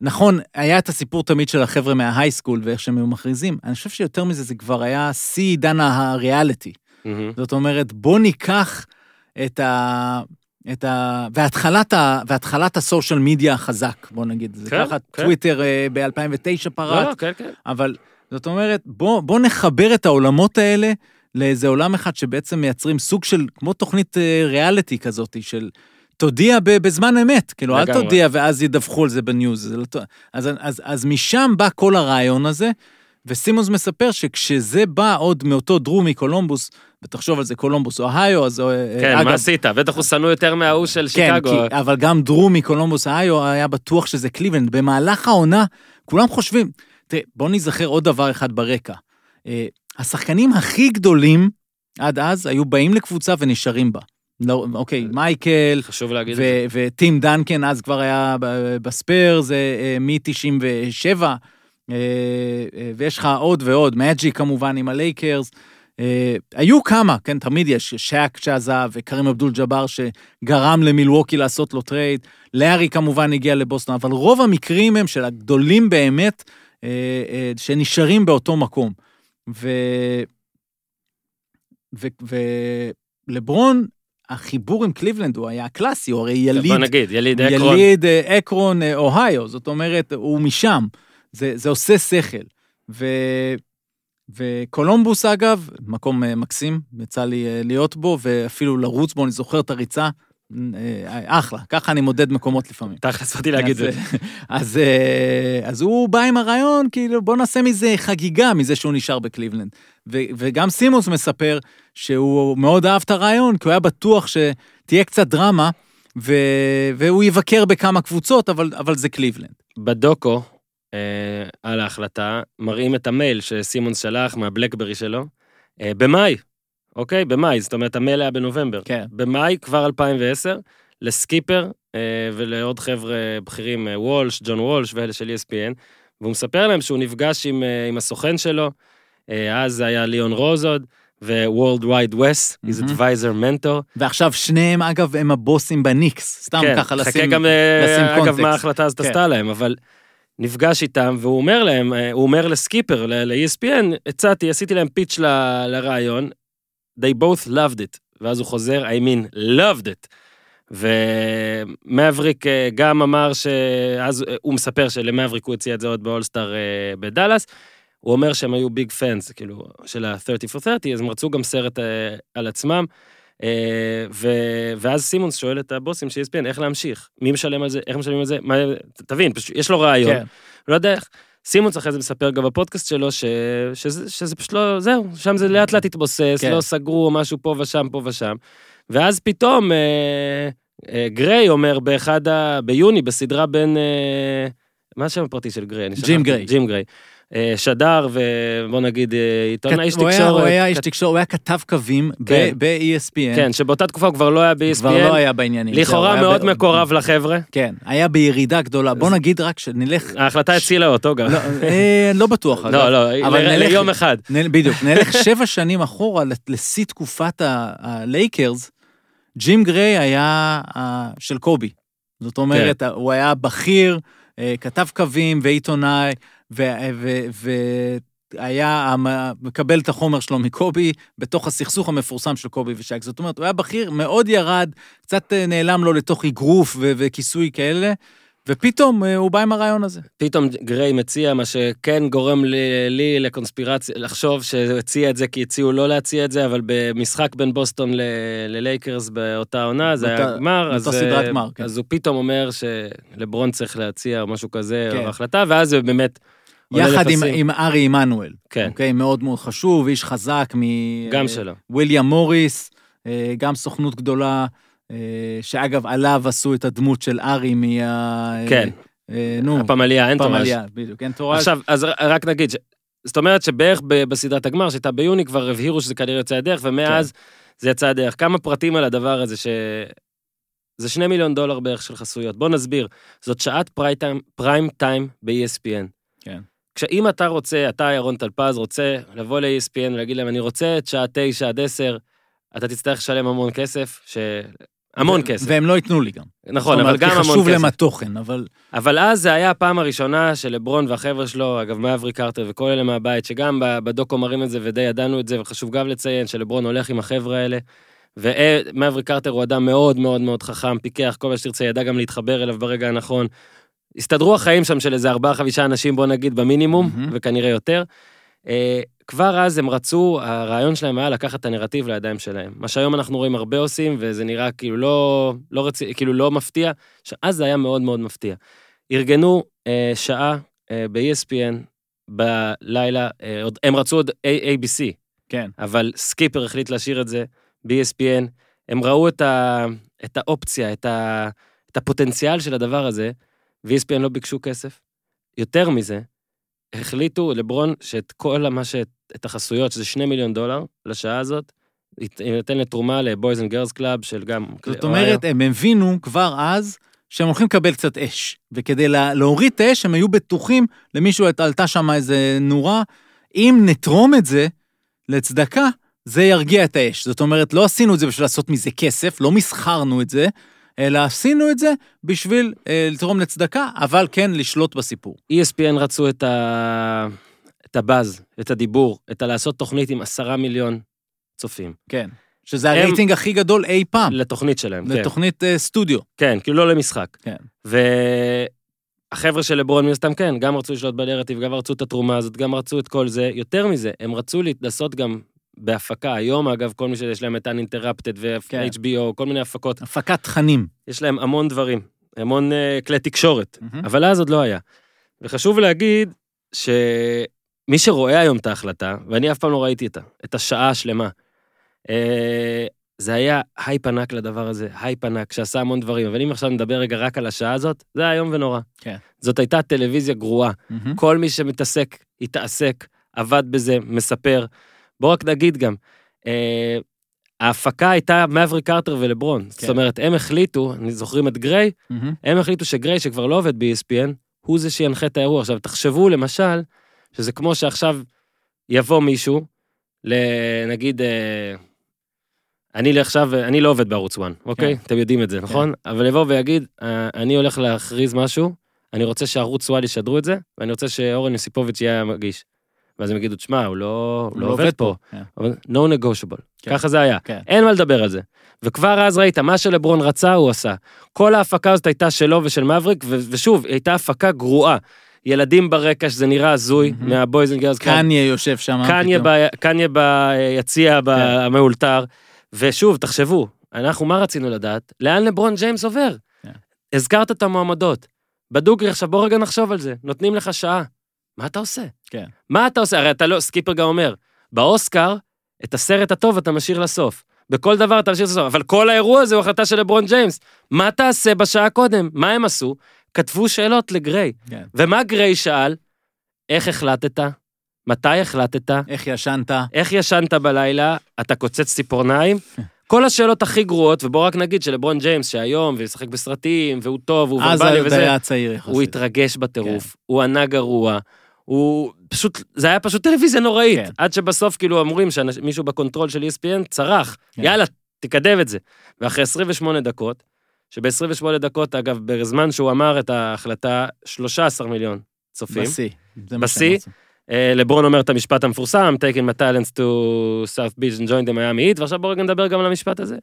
Speaker 5: נכון, היה את הסיפור תמיד של החבר'ה מההייסקול ואיך שהם היו מכריזים, אני חושב שיותר מזה זה כבר היה שיא עידן הריאליטי.
Speaker 1: מהמם.
Speaker 5: זאת אומרת, בוא ניקח את ה... את ה... והתחלת, ה... והתחלת הסושיאל מדיה החזק, בוא נגיד. זה
Speaker 1: כן,
Speaker 5: ככה,
Speaker 1: כן.
Speaker 5: טוויטר אה, ב-2009 פרץ,
Speaker 1: לא, כן, כן.
Speaker 5: אבל זאת אומרת, בוא, בוא נחבר את העולמות האלה לאיזה עולם אחד שבעצם מייצרים סוג של, כמו תוכנית אה, ריאליטי כזאת, של תודיע בזמן אמת, כאילו, אל. תודיע ואז ידווחו על זה ב news. לא... אז, אז, אז משם בא כל הרעיון הזה, וסימונס מספר שכשזה בא עוד מאותו דרו מקולומבוס, ותחשוב על זה, קולומבוס, אוהיו, אז... אה,
Speaker 1: כן,
Speaker 5: אגב,
Speaker 1: מה עשית? בטח הוא שנוא יותר מההוא של
Speaker 5: כן,
Speaker 1: שיקגו.
Speaker 5: כי, אבל גם דרו מקולומבוס, אוהיו, היה בטוח שזה קליבלנד. במהלך העונה, כולם חושבים, תראה, בוא נזכר עוד דבר אחד ברקע. אה, השחקנים הכי גדולים עד אז היו באים לקבוצה ונשארים בה. לא, אוקיי, מייקל,
Speaker 1: חשוב להגיד את זה.
Speaker 5: ו- וטים דנקן אז כבר היה ב- בספיירס אה, מ-97, ויש לך עוד ועוד, מג'יק כמובן עם הלייקרס. אה, היו כמה, כן, תמיד יש, שאק שעזב וקרים אבדול ג'אבר שגרם למילווקי לעשות לו טרייד, לארי כמובן הגיע לבוסטון, אבל רוב המקרים הם של הגדולים באמת, אה, אה, שנשארים באותו מקום. ו... ו... ולברון, החיבור עם קליבלנד הוא היה קלאסי, הוא הרי יליד,
Speaker 1: בוא נגיד, יליד אקרון.
Speaker 5: יליד אה, אקרון, אה, אוהיו, זאת אומרת, הוא משם. זה, זה עושה שכל. ו... וקולומבוס, אגב, מקום אה, מקסים, יצא לי להיות בו, ואפילו לרוץ בו, אני זוכר את הריצה, אחלה, ככה אני מודד מקומות לפעמים.
Speaker 1: תכלס באתי להגיד את זה.
Speaker 5: אז, אז, אה, אז הוא בא עם הרעיון, כאילו, בוא נעשה מזה חגיגה מזה שהוא נשאר בקליבלנד. ו, וגם סימונס מספר שהוא מאוד אהב את הרעיון, כי הוא היה בטוח שתהיה קצת דרמה, ו, והוא יבקר בכמה קבוצות, אבל, אבל זה קליבלנד.
Speaker 1: בדוקו, אה, על ההחלטה, מראים את המייל שסימונס שלח מהבלקברי שלו, אה, במאי, אוקיי? במאי, זאת אומרת, המייל היה בנובמבר.
Speaker 5: כן.
Speaker 1: במאי, כבר 2010, לסקיפר אה, ולעוד חבר'ה בכירים, אה, וולש, ג'ון וולש ואלה של ESPN, והוא מספר להם שהוא נפגש עם, אה, עם הסוכן שלו, אה, אז זה היה ליאון רוזוד, ו-World Wide West, his
Speaker 5: מהמם.
Speaker 1: advisor mentor.
Speaker 5: ועכשיו שניהם, אגב, הם הבוסים בניקס, סתם
Speaker 1: כן,
Speaker 5: ככה לשים,
Speaker 1: חכה גם, אה,
Speaker 5: לשים
Speaker 1: אגב,
Speaker 5: קונטקסט.
Speaker 1: מה ההחלטה הזאת
Speaker 5: כן.
Speaker 1: עשתה להם, אבל נפגש איתם, והוא אומר להם, אה, הוא אומר לסקיפר, ל-ESPN, הצעתי, עשיתי להם פיץ' ל- לרעיון, they both loved it, ואז הוא חוזר, I mean, loved it. ומאבריק אה, גם אמר שאז אה, הוא מספר שלמאבריק הוא הציע את זה עוד באולסטאר אה, בדאלאס. הוא אומר שהם היו big fans, כאילו, של ה-30 for 30, אז הם רצו גם סרט על עצמם. ו... ואז סימונס שואל את הבוסים של ESPN, איך להמשיך? מי משלם על זה? איך משלמים על זה? מה... תבין, פשוט, יש לו רעיון,
Speaker 5: כן.
Speaker 1: לא יודע איך. סימונס אחרי זה מספר גם בפודקאסט שלו, ש... שזה, שזה פשוט לא, זהו, שם זה לאט לאט התבוסס,
Speaker 5: כן.
Speaker 1: לא סגרו משהו פה ושם, פה ושם. ואז פתאום אה, אה, גריי אומר באחד ה... ביוני, בסדרה בין... אה, מה השם הפרטי של גריי?
Speaker 5: ג'ים. גריי.
Speaker 1: ג'ים גריי. אה, שדר ובוא נגיד אה, עיתונאי איש תקשורת.
Speaker 5: הוא היה איש תקשורת, הוא היה כתב קווים
Speaker 1: כן.
Speaker 5: ב-ESPN.
Speaker 1: כן, שבאותה תקופה הוא כבר לא היה ב-ESPN.
Speaker 5: כבר לא היה בעניינים.
Speaker 1: לכאורה מאוד מקורב לחבר'ה.
Speaker 5: כן, היה בירידה גדולה. בוא נגיד רק שנלך...
Speaker 1: ההחלטה הצילה אותו גם.
Speaker 5: לא, אה, לא בטוח, אגב.
Speaker 1: לא, לא,
Speaker 5: אבל נלך-
Speaker 1: ליום אחד.
Speaker 5: בדיוק, נלך שבע שנים אחורה לשיא תקופת הלייקרס, ג'ים גריי היה של קובי. זאת אומרת,
Speaker 1: כן.
Speaker 5: הוא היה בכיר, כתב קווים ועיתונאי, היה המ- מקבל את החומר שלו מקובי, בתוך הסכסוך המפורסם של קובי ושק. זאת אומרת, הוא היה בכיר, מאוד ירד, קצת אה, נעלם לו לתוך אגרוף וכיסוי כאלה, ופתאום אה, הוא בא עם הרעיון הזה.
Speaker 1: פתאום גריי מציע, מה שכן גורם לי, לי לקונספירציה, לחשוב שהוא הציע את זה כי הציעו לא להציע את זה, אבל במשחק בין בוסטון ל- ללייקרס באותה עונה, זה היה גמר, אז, אה,
Speaker 5: גמר, כן.
Speaker 1: אז הוא פתאום אומר שלברון צריך להציע או משהו כזה,
Speaker 5: כן.
Speaker 1: או החלטה, ואז זה באמת
Speaker 5: יחד עם. עם ארי עמנואל.
Speaker 1: כן.
Speaker 5: אוקיי, מאוד מאוד חשוב, איש חזק מ...
Speaker 1: גם שלו.
Speaker 5: וויליאם מוריס, אה, גם סוכנות גדולה, אה, שאגב, עליו עשו את הדמות של ארי מה...
Speaker 1: כן.
Speaker 5: אה, נו,
Speaker 1: הפמליה, אין תורש.
Speaker 5: פמליה, בדיוק, אין תורה.
Speaker 1: עכשיו, אז רק נגיד, ש- זאת אומרת שבערך בסדרת הגמר, שהייתה ביוני, כבר הבהירו שזה כנראה יוצא הדרך, ומאז
Speaker 5: כן.
Speaker 1: זה יצא הדרך. כמה פרטים על הדבר הזה, ש... זה שני מיליון דולר בערך של חסויות. בוא נסביר, זאת שעת פריים טיים ב-ESPN.
Speaker 5: כן.
Speaker 1: כשאם אתה רוצה, אתה, ירון טלפז, רוצה לבוא ל-ESPN ולהגיד להם, אני רוצה את שעה 9 עד 10, אתה תצטרך לשלם המון כסף, ש... המון
Speaker 5: ו-
Speaker 1: כסף.
Speaker 5: והם לא ייתנו לי גם.
Speaker 1: נכון, אבל גם המון
Speaker 5: חשוב להם
Speaker 1: כסף.
Speaker 5: התוכן, אבל...
Speaker 1: אבל אז זה היה הפעם הראשונה שלברון והחבר'ה שלו, אגב, מאברי קרטר וכל אלה מהבית, שגם בדוקו מראים את זה ודי ידענו את זה, וחשוב גם לציין שלברון הולך עם החבר'ה האלה. ומאברי קרטר הוא אדם מאוד מאוד מאוד חכם, פיקח, כל מה שתרצה, ידע גם להתחבר אליו ברגע הנכון. הסתדרו החיים שם של איזה ארבעה, חמישה אנשים, בוא נגיד, במינימום,
Speaker 5: מהמם.
Speaker 1: וכנראה יותר. אה, כבר אז הם רצו, הרעיון שלהם היה לקחת את הנרטיב לידיים שלהם. מה שהיום אנחנו רואים הרבה עושים, וזה נראה כאילו לא, לא, רצי, כאילו לא מפתיע, שאז זה היה מאוד מאוד מפתיע. ארגנו אה, שעה אה, ב-ESPN בלילה, אה, עוד, הם רצו עוד ABC,
Speaker 5: כן.
Speaker 1: אבל סקיפר החליט להשאיר את זה ב-ESPN. הם ראו את, ה, את האופציה, את, ה, את הפוטנציאל של הדבר הזה, ו-ESPN לא ביקשו כסף. יותר מזה, החליטו לברון שאת כל מה ש... את החסויות, שזה שני מיליון דולר לשעה הזאת, יינתן לתרומה ל Boys and Girls Club של גם...
Speaker 5: זאת אומרת, הם הבינו כבר אז שהם הולכים לקבל קצת אש, וכדי לה, להוריד את האש, הם היו בטוחים, למישהו עלתה שם איזה נורה, אם נתרום את זה לצדקה, זה ירגיע את האש. זאת אומרת, לא עשינו את זה בשביל לעשות מזה כסף, לא מסחרנו את זה, אלא עשינו את זה בשביל אה, לתרום לצדקה, אבל כן לשלוט בסיפור.
Speaker 1: ESPN רצו את, ה... את הבאז, את הדיבור, את הלעשות תוכנית עם עשרה מיליון צופים.
Speaker 5: כן. שזה
Speaker 1: הם-
Speaker 5: הרייטינג הכי גדול אי פעם,
Speaker 1: לתוכנית שלהם, כן.
Speaker 5: לתוכנית אה, סטודיו.
Speaker 1: כן, כאילו לא למשחק.
Speaker 5: כן.
Speaker 1: והחבר'ה של לברון מן הסתם כן, גם רצו לשלוט בנרטיב, גם רצו את התרומה הזאת, גם רצו את כל זה. יותר מזה, הם רצו לעשות גם בהפקה. היום, אגב, כל מי שיש להם את uninterrupted
Speaker 5: כן.
Speaker 1: ו-HBO, כל מיני הפקות,
Speaker 5: הפקת תכנים.
Speaker 1: יש להם המון דברים, המון uh, כלי תקשורת.
Speaker 5: מהמם.
Speaker 1: אבל אז עוד לא היה. וחשוב להגיד שמי שרואה היום את ההחלטה, ואני אף פעם לא ראיתי אותה, את השעה השלמה, אה, זה היה הייפ ענק לדבר הזה, הייפ ענק, שעשה המון דברים. אבל אם עכשיו נדבר רגע רק על השעה הזאת, זה היה איום ונורא.
Speaker 5: כן.
Speaker 1: זאת הייתה טלוויזיה גרועה.
Speaker 5: מהמם.
Speaker 1: כל מי שמתעסק, התעסק, עבד בזה, מספר. בואו רק נגיד גם, אה, ההפקה הייתה מאבריק קרטר ולברון.
Speaker 5: כן.
Speaker 1: זאת אומרת, הם החליטו, אתם זוכרים את גריי,
Speaker 5: מהמם.
Speaker 1: הם החליטו שגריי, שכבר לא עובד ב-ESPN, הוא זה שינחה את האירוע. עכשיו, תחשבו למשל, שזה כמו שעכשיו יבוא מישהו, נגיד, אה, אני עכשיו, אני לא עובד בערוץ 1, אוקיי?
Speaker 5: כן.
Speaker 1: אתם יודעים את זה, נכון? אבל יבוא ויגיד, אה, אני הולך להכריז משהו, אני רוצה שערוץ 1 ישדרו את זה, ואני רוצה שאורן יוסיפוביץ' יהיה המגיש. ואז הם יגידו, תשמע, הוא לא, הוא לא עובד פה.
Speaker 5: כן.
Speaker 1: אבל no negotiable.
Speaker 5: כן.
Speaker 1: ככה זה היה.
Speaker 5: כן.
Speaker 1: אין מה לדבר על זה. וכבר אז ראית, מה שלברון רצה, הוא עשה. כל ההפקה הזאת הייתה שלו ושל מבריק, ו- ושוב, היא הייתה הפקה גרועה. ילדים ברקע, שזה נראה הזוי,
Speaker 5: מהמם.
Speaker 1: מה Boys and Girls.
Speaker 5: קניה יושב שם.
Speaker 1: קניה. ב- קניה ביציע
Speaker 5: כן.
Speaker 1: המאולתר. ושוב, תחשבו, אנחנו, מה רצינו לדעת? לאן לברון ג'יימס עובר?
Speaker 5: כן.
Speaker 1: הזכרת את המועמדות. בדוגרי, עכשיו בוא רגע נחשוב על זה. נותנים לך שעה. מה אתה עושה?
Speaker 5: כן.
Speaker 1: מה אתה עושה? הרי אתה לא, סקיפר גם אומר, באוסקר, את הסרט הטוב אתה משאיר לסוף. בכל דבר אתה משאיר לסוף, אבל כל האירוע הזה הוא החלטה של לברון ג'יימס. מה תעשה בשעה קודם? מה הם עשו? כתבו שאלות לגריי.
Speaker 5: כן.
Speaker 1: ומה גריי שאל? איך החלטת? מתי החלטת?
Speaker 5: איך ישנת?
Speaker 1: איך ישנת בלילה? אתה קוצץ ציפורניים? כל השאלות הכי גרועות, ובוא רק נגיד שלברון ג'יימס, שהיום, וישחק בסרטים, והוא טוב, והוא
Speaker 5: אז
Speaker 1: ורבלי
Speaker 5: עוד
Speaker 1: וזה,
Speaker 5: היה צעיר יחסית.
Speaker 1: הוא התרגש בטירוף,
Speaker 5: כן.
Speaker 1: הוא ענה גרוע, הוא פשוט, זה היה פשוט טלוויזיה נוראית,
Speaker 5: כן.
Speaker 1: עד שבסוף כאילו אומרים שמישהו ב control של ESPN צרח,
Speaker 5: כן.
Speaker 1: יאללה, תקדם את זה. ואחרי 28 דקות, שב-28 דקות, אגב, בזמן שהוא אמר את ההחלטה, 13 מיליון צופים,
Speaker 5: בשיא.
Speaker 1: בשיא? אה, לברון אומר את המשפט המפורסם, taking my talents to South Beach and join the Miami Heat, ועכשיו בואו רגע נדבר גם על המשפט הזה.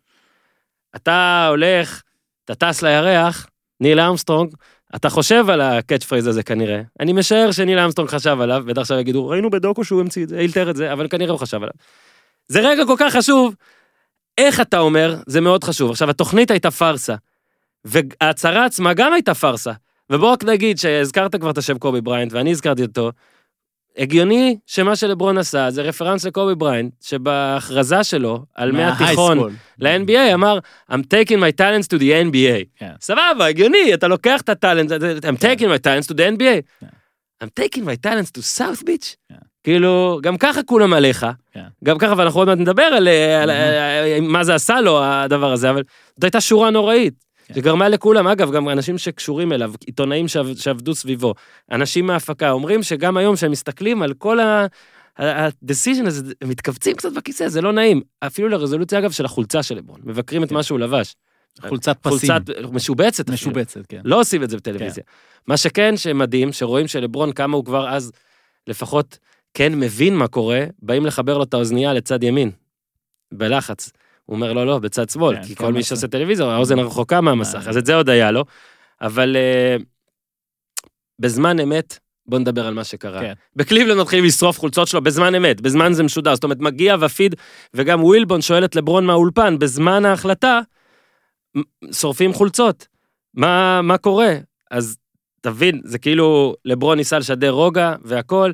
Speaker 1: אתה הולך, אתה טס לירח, ניל ארמסטרונג, אתה חושב על ה catchphrase הזה כנראה. אני משער שניל ארמסטרונג חשב עליו, בטח עכשיו יגידו, ראינו בדוקו שהוא המציא את זה, אילתר את זה, אבל כנראה הוא חשב עליו. זה רגע כל כך חשוב, איך אתה אומר, זה מאוד חשוב. עכשיו, התוכנית הייתה פארסה, וההצהרה עצמה גם הייתה פארסה. ובוא רק נגיד שהזכרת כבר את השם קובי בריינט, ואני הזכרתי אותו, הגיוני שמה שלברון עשה זה reference לקובי בריינט, שבהכרזה שלו על
Speaker 5: מהתיכון.
Speaker 1: ל-NBA אמר, I'm taking my talents to the NBA.
Speaker 5: כן.
Speaker 1: סבבה, הגיוני, אתה לוקח את ה talent, I'm taking my talents to the NBA.
Speaker 5: כן.
Speaker 1: I'm taking my talents to South Beach.
Speaker 5: כן.
Speaker 1: כאילו, גם ככה כולם עליך,
Speaker 5: כן.
Speaker 1: גם ככה, ואנחנו עוד מעט נדבר על, מה זה עשה לו, הדבר הזה, אבל זאת הייתה שורה נוראית.
Speaker 5: כן.
Speaker 1: שגרמה לכולם, אגב, גם אנשים שקשורים אליו, עיתונאים שעב, שעבדו סביבו, אנשים מההפקה, אומרים שגם היום כשהם מסתכלים על כל ה... ה-decision הזה, הם מתכווצים קצת בכיסא, זה לא נעים. אפילו לרזולוציה, אגב, של החולצה של לברון. מבקרים את
Speaker 5: כן.
Speaker 1: מה שהוא לבש.
Speaker 5: חולצת פסים.
Speaker 1: חולצת משובצת.
Speaker 5: משובצת, כן.
Speaker 1: לא עושים את זה בטלוויזיה. מה שכן, שמדהים, שרואים שלברון, כמה הוא כבר אז, לפחות, כן מבין מה קורה, באים לחבר לו את האוזנייה לצד ימין. בלחץ. הוא אומר, לא, לא, בצד שמאל,
Speaker 5: כן,
Speaker 1: כי
Speaker 5: כן,
Speaker 1: כל מי
Speaker 5: מה
Speaker 1: שעושה טלוויזיה, האוזן הרחוקה מהמסך,
Speaker 5: אה.
Speaker 1: אז את זה עוד היה לו. אבל אה, בזמן אמת, בוא נדבר על מה שקרה.
Speaker 5: כן.
Speaker 1: בקליבלנד מתחילים לשרוף חולצות שלו בזמן אמת, בזמן זה משודר, זאת אומרת, מגיע ופיד, וגם ווילבון שואל את לברון מהאולפן, בזמן ההחלטה, שורפים חולצות. מה, מה קורה? אז תבין, זה כאילו לברון ניסה לשדר רוגע והכל.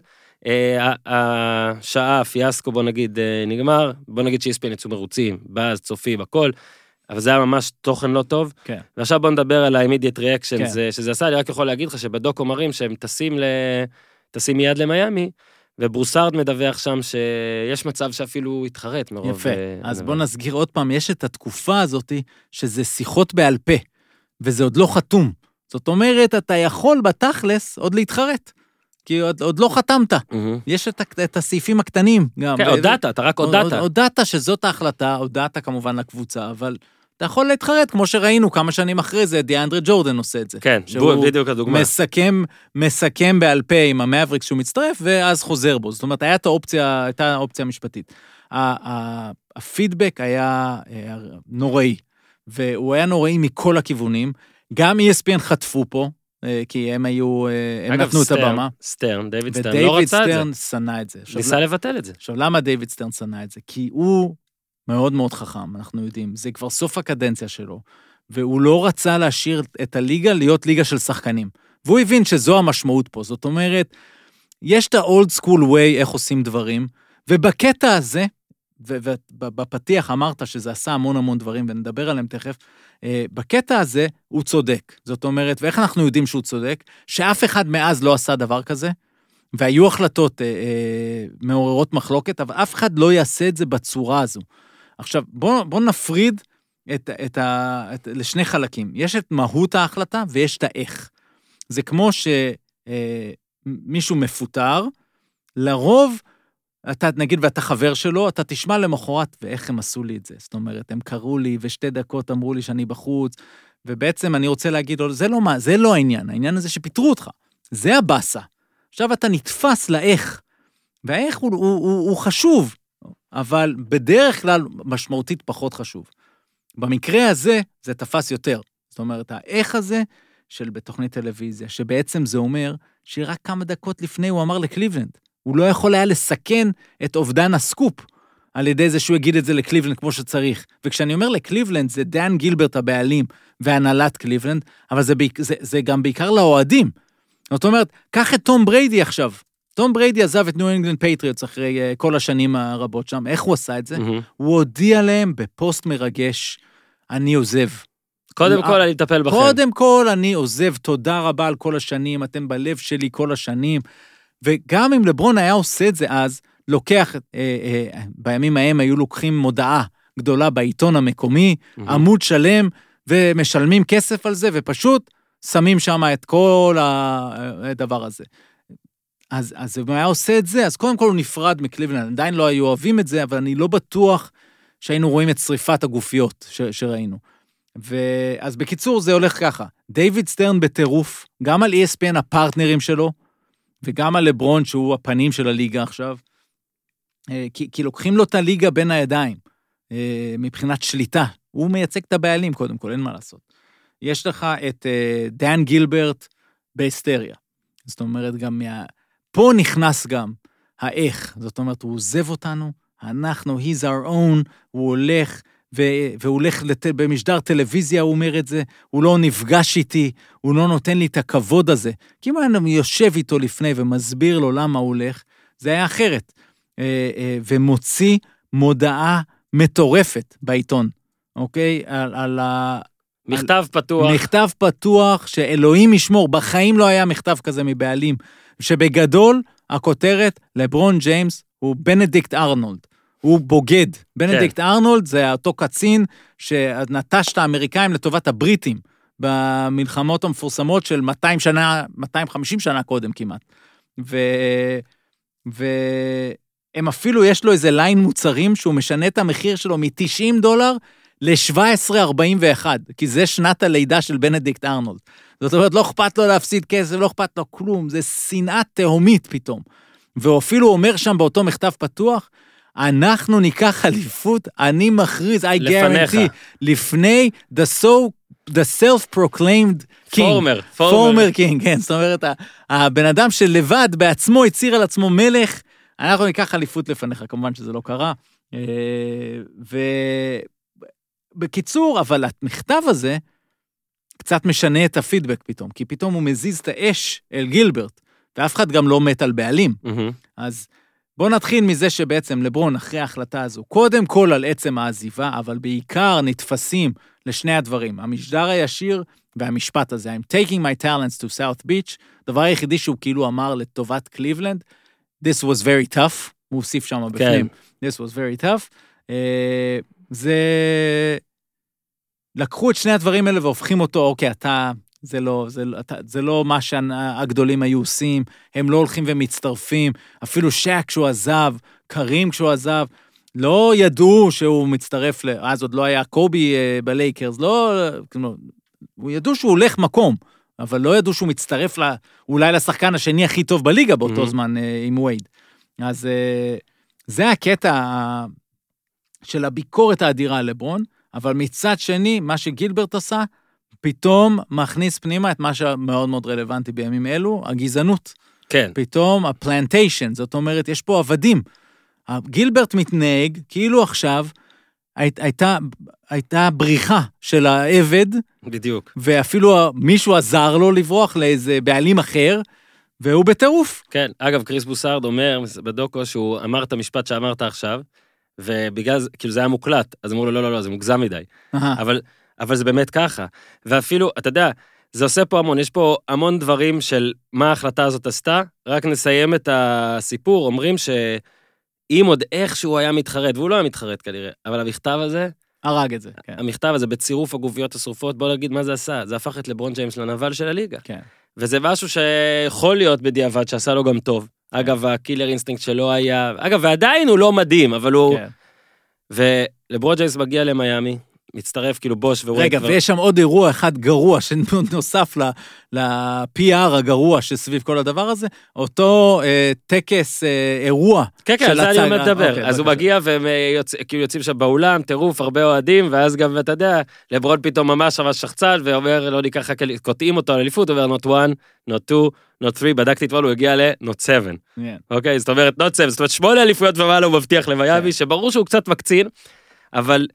Speaker 1: אה, השעה, הפיאסקו, בוא נגיד, אה, נגמר, בוא נגיד שאיספיין יצאו מרוצים, באז, צופים, הכל, אבל זה היה ממש תוכן לא טוב.
Speaker 5: כן.
Speaker 1: ועכשיו בוא נדבר על ה-immediate reaction
Speaker 5: כן.
Speaker 1: זה, שזה עשה, אני רק יכול להגיד לך שבדוקו מראים שהם טסים, ל... טסים מיד למיאמי, וברוסארד מדווח שם שיש מצב שאפילו התחרט מרוב...
Speaker 5: יפה.
Speaker 1: אה,
Speaker 5: אז. בוא נסגיר עוד פעם, יש את התקופה הזאת, שזה שיחות בעל פה, וזה עוד לא חתום. זאת אומרת, אתה יכול בתכלס עוד להתחרט, כי עוד, עוד לא חתמת.
Speaker 1: מהמם.
Speaker 5: יש את, את הסעיפים הקטנים גם.
Speaker 1: כן, הודעת, אתה רק הודעת.
Speaker 5: הודעת שזאת ההחלטה, הודעת כמובן לקבוצה, אבל אתה יכול להתחרט, כמו שראינו כמה שנים אחרי זה, דיאנדרה ג'ורדן עושה את זה.
Speaker 1: כן,
Speaker 5: שהוא
Speaker 1: בדיוק הדוגמה.
Speaker 5: מסכם, מסכם בעל פה עם המאבריקס שהוא מצטרף, ואז חוזר בו. זאת אומרת, הייתה האופציה, הייתה האופציה המשפטית. ה- ה- הפידבק היה אה, נוראי, והוא היה נוראי מכל הכיוונים. גם ESPN חטפו פה, כי הם היו, אה, הם
Speaker 1: אגב,
Speaker 5: נתנו את
Speaker 1: סטרן-
Speaker 5: הבמה.
Speaker 1: סטרן, דיוויד סטרן לא
Speaker 5: ודייוויד
Speaker 1: רצה את זה.
Speaker 5: סטרן שנא את זה.
Speaker 1: ניסה לבטל את זה.
Speaker 5: עכשיו, למה דיוויד סטרן שנא את זה? כי הוא מאוד מאוד חכם, אנחנו יודעים. זה כבר סוף הקדנציה שלו, והוא לא רצה להשאיר את הליגה להיות ליגה של שחקנים. והוא הבין שזו המשמעות פה. זאת אומרת, יש את ה-old school way איך עושים דברים, ובקטע הזה, ובפתיח אמרת שזה עשה המון המון דברים, ונדבר עליהם תכף, אה, בקטע הזה הוא צודק. זאת אומרת, ואיך אנחנו יודעים שהוא צודק? שאף אחד מאז לא עשה דבר כזה, והיו החלטות אה, אה, מעוררות מחלוקת, אבל אף אחד לא יעשה את זה בצורה הזו. עכשיו, בואו בוא נפריד את, את ה, את, לשני חלקים. יש את מהות ההחלטה ויש את האיך. זה כמו שמישהו מפוטר, לרוב, אתה, נגיד, ואתה חבר שלו, אתה תשמע למחרת, ואיך הם עשו לי את זה. זאת אומרת, הם קראו לי, ושתי דקות אמרו לי שאני בחוץ, ובעצם אני רוצה להגיד, לו, זה לא, מה, זה לא העניין, העניין הזה שפיטרו אותך. זה הבאסה. עכשיו אתה נתפס לאיך, והאיך הוא, הוא, הוא, הוא חשוב, אבל בדרך כלל משמעותית פחות חשוב. במקרה הזה, זה תפס יותר. זאת אומרת, האיך הזה של בתוכנית טלוויזיה, שבעצם זה אומר שרק כמה דקות לפני הוא אמר לקליבלנד, הוא לא יכול היה לסכן את אובדן הסקופ על ידי זה שהוא יגיד את זה לקליבלנד כמו שצריך. וכשאני אומר לקליבלנד, זה דן גילברט הבעלים והנהלת קליבלנד, אבל זה, בעיק, זה, זה גם בעיקר לאוהדים. זאת אומרת, קח את תום בריידי עכשיו. תום בריידי עזב את ניו אנגלנד פטריוטס אחרי uh, כל השנים הרבות שם. איך הוא עשה את זה?
Speaker 1: מהמם.
Speaker 5: הוא הודיע להם בפוסט מרגש, אני עוזב.
Speaker 1: קודם
Speaker 5: אה,
Speaker 1: כל, אני אטפל בכם.
Speaker 5: קודם כל, אני עוזב, תודה רבה על כל השנים, אתם בלב שלי כל השנים. וגם אם לברון היה עושה את זה אז, לוקח, אה, אה, בימים ההם היו לוקחים מודעה גדולה בעיתון המקומי,
Speaker 1: מהמם.
Speaker 5: עמוד שלם, ומשלמים כסף על זה, ופשוט שמים שם את כל ה- הדבר הזה. אז, אז אם היה עושה את זה, אז קודם כל הוא נפרד מקליבלנד, עדיין לא היו אוהבים את זה, אבל אני לא בטוח שהיינו רואים את שריפת הגופיות ש, שראינו. ואז בקיצור, זה הולך ככה, דיוויד סטרן בטירוף, גם על ESPN הפרטנרים שלו, וגם על לברון, שהוא הפנים של הליגה עכשיו, אה, כי, כי לוקחים לו את הליגה בין הידיים, אה, מבחינת שליטה. הוא מייצג את הבעלים, קודם כל, אין מה לעשות. יש לך את אה, דן גילברט בהיסטריה. זאת אומרת, גם מה... פה נכנס גם האיך. זאת אומרת, הוא עוזב אותנו, אנחנו, he's our own, הוא הולך, והוא הולך לת... במשדר טלוויזיה, הוא אומר את זה, הוא לא נפגש איתי, הוא לא נותן לי את הכבוד הזה. כי אם אני יושב איתו לפני ומסביר לו למה הוא הולך, זה היה אחרת. אה, אה, ומוציא מודעה מטורפת בעיתון, אוקיי? על, על ה...
Speaker 1: מכתב פתוח.
Speaker 5: מכתב פתוח, שאלוהים ישמור, בחיים לא היה מכתב כזה מבעלים, שבגדול, הכותרת, לברון ג'יימס הוא בנדיקט ארנולד. הוא בוגד. בנדיקט
Speaker 1: כן.
Speaker 5: ארנולד זה אותו קצין שנטש את האמריקאים לטובת הבריטים במלחמות המפורסמות של 200 שנה, 250 שנה קודם כמעט. ו... והם אפילו, יש לו איזה ליין מוצרים שהוא משנה את המחיר שלו מ-90 דולר ל-17.41, כי זה שנת הלידה של בנדיקט ארנולד. זאת אומרת, לא אכפת לו להפסיד כסף, לא אכפת לו כלום, זה שנאה תהומית פתאום. והוא אפילו אומר שם באותו מכתב פתוח, אנחנו ניקח אליפות, אני מכריז, I
Speaker 1: לפניך.
Speaker 5: guarantee, לפני the so, the self-proclaimed king.
Speaker 1: פורמר, פורמר.
Speaker 5: פורמר קינג, כן, זאת אומרת, הבן אדם שלבד, בעצמו, הצהיר על עצמו מלך, אנחנו ניקח אליפות לפניך, כמובן שזה לא קרה. אה, ובקיצור, אבל המכתב הזה קצת משנה את הפידבק פתאום, כי פתאום הוא מזיז את האש אל גילברט, ואף אחד גם לא מת על בעלים.
Speaker 1: מהמם.
Speaker 5: אז בואו נתחיל מזה שבעצם לברון, אחרי ההחלטה הזו, קודם כל על עצם העזיבה, אבל בעיקר נתפסים לשני הדברים, המשדר הישיר והמשפט הזה, I'm taking my talents to South Beach, הדבר היחידי שהוא כאילו אמר לטובת קליבלנד, this was very tough, הוא הוסיף שם בפנים, this was very tough, אה, זה... לקחו את שני הדברים האלה והופכים אותו, אוקיי, אתה, זה לא, זה, לא- אתה, זה לא מה שהגדולים היו עושים, הם לא הולכים ומצטרפים, אפילו שק כשהוא עזב, קרים כשהוא עזב, לא ידעו שהוא מצטרף, ל... אז עוד לא היה קובי אה, בלייקרס, לא, כאילו, הוא ידעו שהוא הולך מקום, אבל לא ידעו שהוא מצטרף ל... אולי לשחקן השני הכי טוב בליגה באותו
Speaker 1: Mhm.
Speaker 5: זמן אה, עם וייד. אז אה, זה הקטע של הביקורת האדירה על לברון, אבל מצד שני, מה שגילברט עשה, פתאום מכניס פנימה את מה שמאוד מאוד רלוונטי בימים אלו, הגזענות.
Speaker 1: כן.
Speaker 5: פתאום הפלנטיישן, זאת אומרת, יש פה עבדים. גילברט מתנהג כאילו עכשיו היית, הייתה, הייתה בריחה של העבד,
Speaker 1: בדיוק.
Speaker 5: ואפילו מישהו עזר לו לברוח לאיזה בעלים אחר, והוא בטירוף.
Speaker 1: כן, אגב, קריס בוסארד אומר בדוקו שהוא אמר את המשפט שאמרת עכשיו, ובגלל זה, כאילו זה היה מוקלט, אז אמרו לו, לא, לא, לא, זה מוגזם מדי. אבל, אבל זה באמת ככה. ואפילו, אתה יודע, זה עושה פה המון, יש פה המון דברים של מה ההחלטה הזאת עשתה, רק נסיים את הסיפור, אומרים שאם עוד איכשהו היה מתחרט, והוא לא היה מתחרט כנראה, אבל המכתב הזה,
Speaker 5: הרג את זה, כן.
Speaker 1: המכתב הזה בצירוף הגופיות השרופות, בוא נגיד מה זה עשה, זה הפך את לברון ג'יימס לנבל של הליגה.
Speaker 5: כן.
Speaker 1: וזה משהו שיכול להיות בדיעבד שעשה לו גם טוב. אגב, ה killer instinct שלו היה, אגב, ועדיין הוא לא מדהים, אבל הוא...
Speaker 5: כן.
Speaker 1: ולברון ג'יימס מגיע למיאמי, מצטרף כאילו בוש ווייד.
Speaker 5: רגע, ויש שם עוד אירוע אחד גרוע שנוסף ל-PR הגרוע שסביב כל הדבר הזה, אותו אה, טקס אה, אירוע.
Speaker 1: כן, כן, על זה אני. עומד לדבר.
Speaker 5: אוקיי,
Speaker 1: אז הוא
Speaker 5: בבקשה.
Speaker 1: מגיע והם אה, יוצ... כאילו יוצאים שם באולם, טירוף, הרבה אוהדים, ואז גם, אתה יודע, לברון פתאום ממש ממש שחצן, ואומר, לא ניקח קוטעים אותו על אליפות, הוא אומר, not one, not two, not three, בדקתי אתמול, הוא הגיע ל-not seven.
Speaker 5: כן.
Speaker 1: אוקיי, זאת אומרת, not seven, זאת אומרת, שמונה אליפויות ומעלה הוא מבטיח
Speaker 5: כן.
Speaker 1: למיאמי, שברור שהוא קצת מקצין, אבל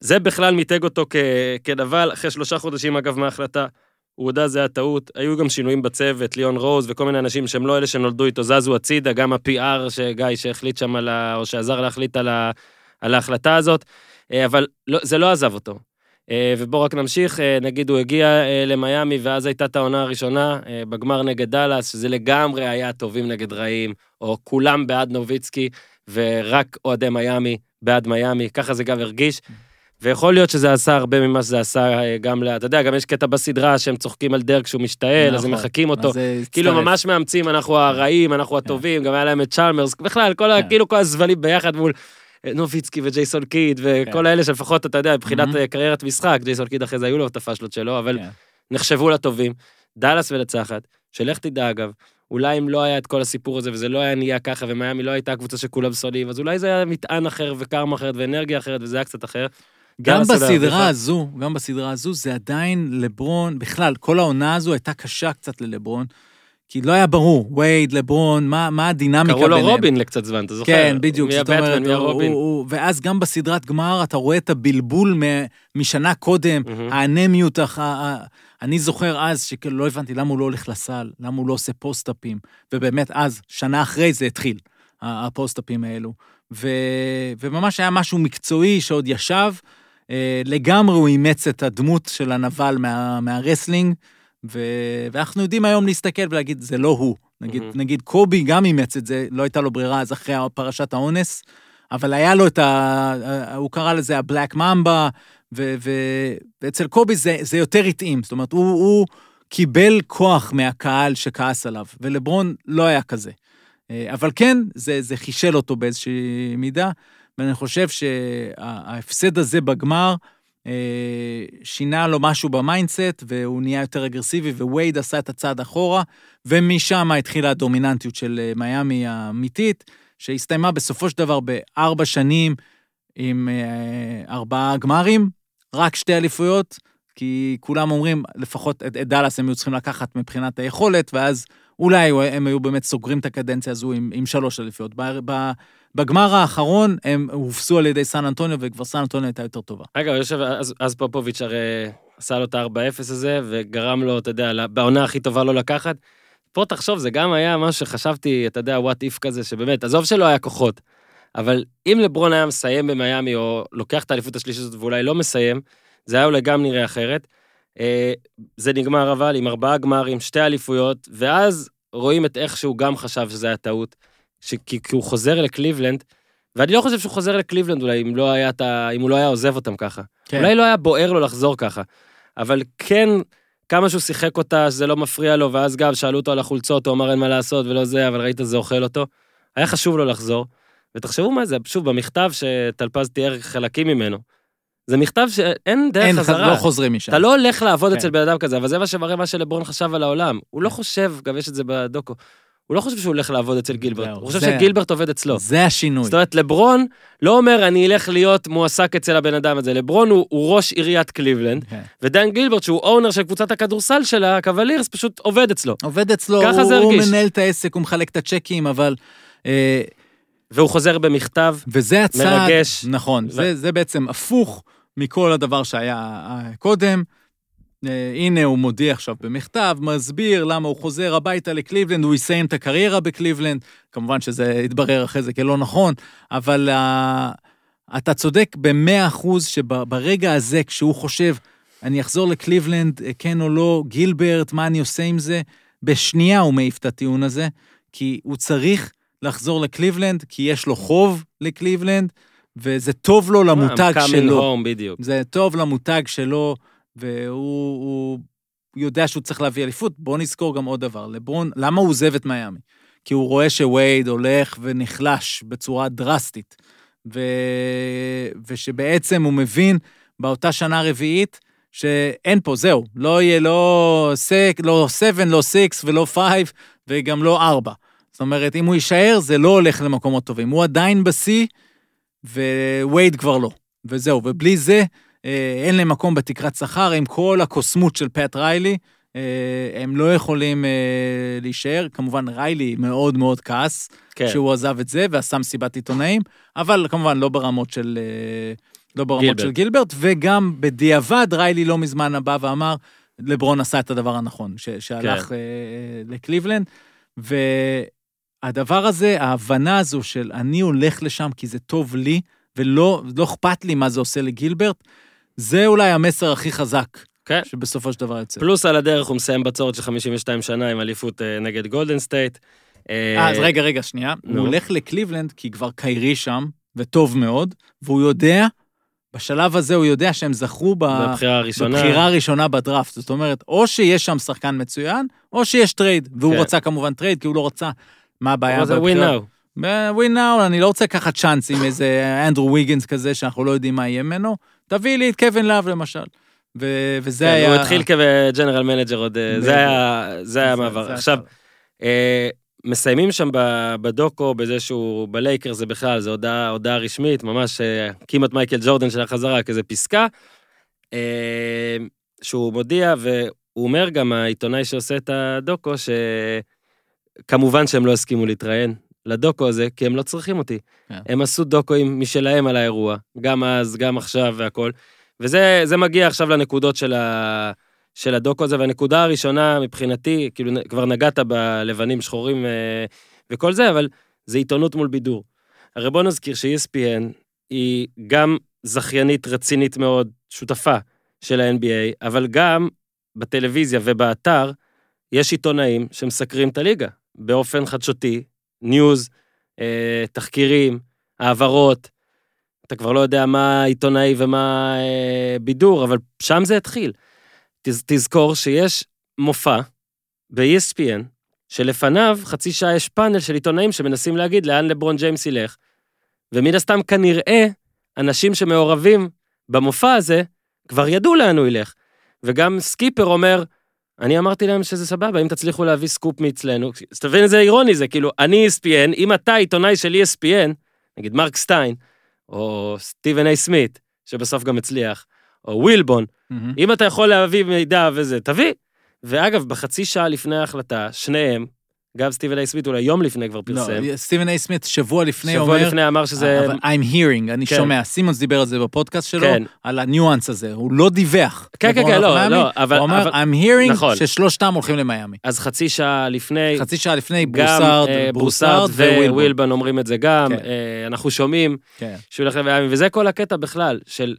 Speaker 1: זה בכלל מיתג אותו כ... כנבל, אחרי שלושה חודשים, אגב, מההחלטה. הוא הודה זה היה טעות, היו גם שינויים בצוות, ליאון רוז וכל מיני אנשים שהם לא אלה שנולדו איתו, זזו הצידה, גם ה-PR שגיא שהחליט שם על ה... או שעזר להחליט על, ה... על ההחלטה הזאת, אה, אבל לא, זה לא עזב אותו. אה, ובואו רק נמשיך, אה, נגיד הוא הגיע למיאמי ואז הייתה את העונה הראשונה בגמר נגד דאלאס, שזה לגמרי היה טובים נגד רעים, או כולם בעד נוביצקי, ורק אוהדי מיאמי בעד מיאמי, ככה זה גם הרגיש. ויכול להיות שזה עשה הרבה ממה שזה עשה אה, גם ל... אתה יודע, גם יש קטע בסדרה שהם צוחקים על דרק כשהוא משתעל, אז הם
Speaker 5: נכון.
Speaker 1: מחקים אותו. כאילו. ממש מאמצים, אנחנו הרעים, אנחנו הטובים, גם היה להם את צ'למרס, בכלל, כל ה...
Speaker 5: כן.
Speaker 1: כאילו כל הזבלים ביחד מול אה, נוביצקי וג'ייסון קיד, וכל האלה שלפחות, אתה יודע, מבחינת
Speaker 5: מהמם.
Speaker 1: אה, קריירת משחק, ג'ייסון קיד אחרי זה היו לו את הפאשלות שלו, אבל
Speaker 5: כן.
Speaker 1: נחשבו לטובים. דאלאס מנצחת, שלך תדע אגב, אולי אם לא היה את כל הסיפור הזה וזה לא היה נהיה ככה ומיאמי לא הייתה הקבוצה שכולם שונאים, אז אולי זה היה מטען אחר וקרמה אחרת ואנרגיה אחרת וזה היה קצת אחר.
Speaker 5: גם בסדרה. הזו, גם בסדרה הזו, זה עדיין לברון, בכלל, כל העונה הזו הייתה קשה קצת ללברון, כי לא היה ברור, וייד, לברון, מה, מה הדינמיקה
Speaker 1: קראו
Speaker 5: ביניהם.
Speaker 1: לו רובין לקצת זמן, אתה זוכר?
Speaker 5: כן, בדיוק,
Speaker 1: מי
Speaker 5: זאת
Speaker 1: הבטמן,
Speaker 5: אומרת,
Speaker 1: מי
Speaker 5: הוא-
Speaker 1: הרובין.
Speaker 5: הוא- הוא- ואז גם בסדרת גמר אתה רואה את הבלבול מ- משנה קודם,
Speaker 1: מהמם.
Speaker 5: האנמיות, הח- ה- אני זוכר אז שכאילו לא הבנתי למה הוא לא הולך לסל, למה הוא לא עושה פוסט-אפים, ובאמת אז, שנה אחרי זה התחיל, הפוסט-אפים האלו. ו... וממש היה משהו מקצועי שעוד ישב, לגמרי הוא אימץ את הדמות של הנבל מה... מהרסלינג, ו... ואנחנו יודעים היום להסתכל ולהגיד, זה לא הוא. נגיד,
Speaker 1: מהמם.
Speaker 5: נגיד קובי גם אימץ את זה, לא הייתה לו ברירה אז אחרי פרשת האונס, אבל היה לו את ה... הוא קרא לזה הבלק ממבה, ו... ו... ואצל קובי זה, זה יותר התאים, זאת אומרת, הוא, הוא קיבל כוח מהקהל שכעס עליו, ולברון לא היה כזה. אה, אבל כן, זה, זה חישל אותו באיזושהי מידה, ואני חושב שההפסד הזה בגמר אה, שינה לו משהו ב mindset, והוא נהיה יותר אגרסיבי, ווייד עשה את הצעד אחורה, ומשם התחילה הדומיננטיות של אה, מיאמי האמיתית, שהסתיימה בסופו של דבר בארבע שנים עם אה, ארבעה גמרים, רק שתי אליפויות, כי כולם אומרים, לפחות את, את דאלאס הם היו צריכים לקחת מבחינת היכולת, ואז אולי הם היו באמת סוגרים את הקדנציה הזו עם, עם שלוש אליפויות. בגמר האחרון הם הובסו על ידי סן אנטוניו, וכבר סן אנטוניו הייתה יותר טובה.
Speaker 1: אגב, יושב, אז, אז פופוביץ' הרי עשה לו את ה-4-0 הזה, וגרם לו, אתה יודע, בעונה הכי טובה לא לקחת. פה תחשוב, זה גם היה משהו שחשבתי, אתה יודע, וואט איף כזה, שבאמת, עזוב שלא היה כוחות, אבל אם לברון היה מסיים במיאמי, או לוקח את האליפות השלישית הזאת ואולי לא מסיים, זה היה אולי גם נראה אחרת. אה, זה נגמר אבל עם ארבעה גמרים, שתי אליפויות, ואז רואים את איך שהוא גם חשב שזה היה טעות, כי, כי הוא חוזר לקליבלנד, ואני לא חושב שהוא חוזר לקליבלנד אולי, אם, לא היה. אם הוא לא היה עוזב אותם ככה.
Speaker 5: כן.
Speaker 1: אולי לא היה בוער לו לחזור ככה, אבל כן, כמה שהוא שיחק אותה, שזה לא מפריע לו, ואז גם שאלו אותו על החולצות, הוא אמר אין מה לעשות ולא זה, אבל ראית זה אוכל אותו. היה חשוב לו לחזור. ותחשבו מה זה, שוב, במכתב שטלפז תיאר חלקים ממנו, זה מכתב שאין דרך
Speaker 5: אין,
Speaker 1: חזרה.
Speaker 5: לא חוזרים משם.
Speaker 1: אתה לא הולך לעבוד
Speaker 5: כן.
Speaker 1: אצל בן אדם כזה, אבל זה מה שמראה מה שלברון חשב על העולם. הוא לא חושב, גם יש את זה בדוקו, הוא לא חושב שהוא הולך לעבוד אצל גילברט, הוא חושב שגילברט עובד אצלו.
Speaker 5: זה השינוי.
Speaker 1: זאת אומרת, לברון לא אומר, אני אלך להיות מועסק אצל הבן אדם הזה. לברון הוא, הוא ראש עיריית קליבלנד,
Speaker 5: כן.
Speaker 1: ודן גילברט, שהוא אונר של קבוצת הכדורסל שלה, הקוולירס, פשוט עובד אצלו.
Speaker 5: עובד אצלו,
Speaker 1: ככה
Speaker 5: הוא,
Speaker 1: זה
Speaker 5: הוא
Speaker 1: הרגיש.
Speaker 5: מנהל את העסק, הוא מחלק את הצ'קים, אבל... אה,
Speaker 1: והוא חוזר במכתב,
Speaker 5: וזה הצעד...
Speaker 1: מרגש.
Speaker 5: נכון,
Speaker 1: ו-
Speaker 5: זה, זה בעצם הפוך מכל הדבר שהיה אה, קודם. אה, הנה הוא מודיע עכשיו במכתב, מסביר למה הוא חוזר הביתה לקליבלנד, הוא יסיים את הקריירה בקליבלנד. כמובן שזה יתברר אחרי זה כלא נכון, אבל uh, אתה צודק במאה אחוז שברגע הזה, כשהוא חושב, אני אחזור לקליבלנד, אה, כן או לא, גילברט, מה אני עושה עם זה? בשנייה הוא מעיף את הטיעון הזה, כי הוא צריך לחזור לקליבלנד, כי יש לו חוב לקליבלנד, וזה טוב לו למותג שלו. זה טוב למותג שלו, והוא הוא יודע שהוא צריך להביא אליפות. בואו נזכור גם עוד דבר, לברון, למה הוא עוזב את מיאמי? כי הוא רואה שווייד הולך ונחלש בצורה דרסטית, ו... ושבעצם הוא מבין באותה שנה רביעית, שאין פה, זהו, לא יהיה לא סק, לא 7, לא 6 ולא 5, וגם לא 4. זאת אומרת, אם הוא יישאר, זה לא הולך למקומות טובים. הוא עדיין בשיא, ווייד כבר לא. וזהו, ובלי זה, אין להם מקום בתקרת שכר, עם כל הקוסמות של פט ריילי, אה, הם לא יכולים אה, להישאר. כמובן, ריילי מאוד מאוד כעס
Speaker 1: כן.
Speaker 5: שהוא עזב את זה ועשה מסיבת עיתונאים, אבל כמובן לא ברמות של... אה, לא ברמות
Speaker 1: גילברט.
Speaker 5: של גילברט, וגם בדיעבד ריילי לא מזמן בא ואמר, לברון עשה את הדבר הנכון, ש- שהלך
Speaker 1: כן.
Speaker 5: אה, לקליבלנד, והדבר הזה, ההבנה הזו של אני הולך לשם כי זה טוב לי, ולא לא אכפת לי מה זה עושה לגילברט, זה אולי המסר הכי חזק
Speaker 1: כן.
Speaker 5: שבסופו של דבר יוצא.
Speaker 1: פלוס על הדרך הוא מסיים בצורת של 52 שנה עם אליפות אה, נגד גולדן סטייט.
Speaker 5: אה, אז רגע, רגע, שנייה. הוא הולך לקליבלנד כי כבר קיירי שם, וטוב מאוד, והוא יודע, בשלב הזה הוא יודע שהם זכו.
Speaker 1: בבחירה הראשונה.
Speaker 5: בבחירה הראשונה בדראפט. זאת אומרת, או שיש שם שחקן מצוין, או שיש טרייד. והוא
Speaker 1: כן.
Speaker 5: רצה כמובן טרייד, כי הוא לא רצה... מה הבעיה
Speaker 1: now?
Speaker 5: ב-win now, אני לא רוצה לקחת צ'אנס עם איזה אנדרו ויגנס כזה, שאנחנו לא יודעים מה יהיה ממנו. תביא לי את קווין לאב למשל. ו- וזה
Speaker 1: כן,
Speaker 5: היה...
Speaker 1: הוא התחיל כ general manager עוד, אה, זה היה, זה היה המעבר. עכשיו. אה, מסיימים שם בדוקו בזה שהוא בלייקרס בכלל, זה הודעה, הודעה רשמית, ממש אה, כמעט מייקל ג'ורדן של החזרה, כזה פסקה, אה, שהוא מודיע, והוא אומר גם, העיתונאי שעושה את הדוקו, שכמובן שהם לא הסכימו להתראיין לדוקו הזה, כי הם לא צריכים אותי.
Speaker 5: כן.
Speaker 1: הם עשו דוקואים משלהם על האירוע, גם אז, גם עכשיו והכל. וזה זה מגיע עכשיו לנקודות של, ה, של הדוקו הזה, והנקודה הראשונה מבחינתי, כאילו כבר נגעת בלבנים שחורים אה, וכל זה, אבל זה עיתונות מול בידור. הרי בוא נזכיר ש-ESPN היא גם זכיינית רצינית מאוד, שותפה של ה-NBA, אבל גם בטלוויזיה ובאתר יש עיתונאים שמסקרים את הליגה באופן חדשותי, news, אה, תחקירים, העברות. אתה כבר לא יודע מה עיתונאי ומה אה, בידור, אבל שם זה התחיל. תז, תזכור שיש מופע ב-ESPN, שלפניו חצי שעה יש פאנל של עיתונאים שמנסים להגיד לאן לברון ג'יימס ילך. ומן הסתם כנראה, אנשים שמעורבים במופע הזה, כבר ידעו לאן הוא ילך. וגם סקיפר אומר, אני אמרתי להם שזה סבבה, אם תצליחו להביא סקופ מאצלנו, אז תבין איזה אירוני זה, כאילו, אני ESPN, אם אתה עיתונאי של ESPN, נגיד מרק סטיין, או סטיבן איי סמית, שבסוף גם הצליח, או ווילבון,
Speaker 5: מהמם.
Speaker 1: אם אתה יכול להביא מידע וזה, תביא. ואגב, בחצי שעה לפני ההחלטה, שניהם, גם סטיבן איי סמית אולי יום לפני כבר פרסם,
Speaker 5: לא, סטיבן איי סמית שבוע לפני
Speaker 1: שבוע
Speaker 5: אומר,
Speaker 1: לפני אמר שזה...
Speaker 5: אבל I'm hearing, אני
Speaker 1: כן.
Speaker 5: שומע, סימונס דיבר על זה בפודקאסט שלו,
Speaker 1: כן.
Speaker 5: על הניואנס הזה, הוא לא דיווח.
Speaker 1: כן, כן, כן, לא,
Speaker 5: מיאמי,
Speaker 1: לא, אבל-
Speaker 5: הוא אומר,
Speaker 1: אבל-
Speaker 5: I'm hearing
Speaker 1: נכון.
Speaker 5: ששלושתם הולכים למיאמי.
Speaker 1: אז חצי שעה לפני,
Speaker 5: חצי שעה לפני, ברוסארד,
Speaker 1: אה,
Speaker 5: ברוסארד
Speaker 1: ווילבון
Speaker 5: ווילבון.
Speaker 1: אומרים את זה גם,
Speaker 5: כן.
Speaker 1: אה, אנחנו שומעים
Speaker 5: כן.
Speaker 1: שהוא הולך למיאמי, וזה כל הקטע בכלל, של...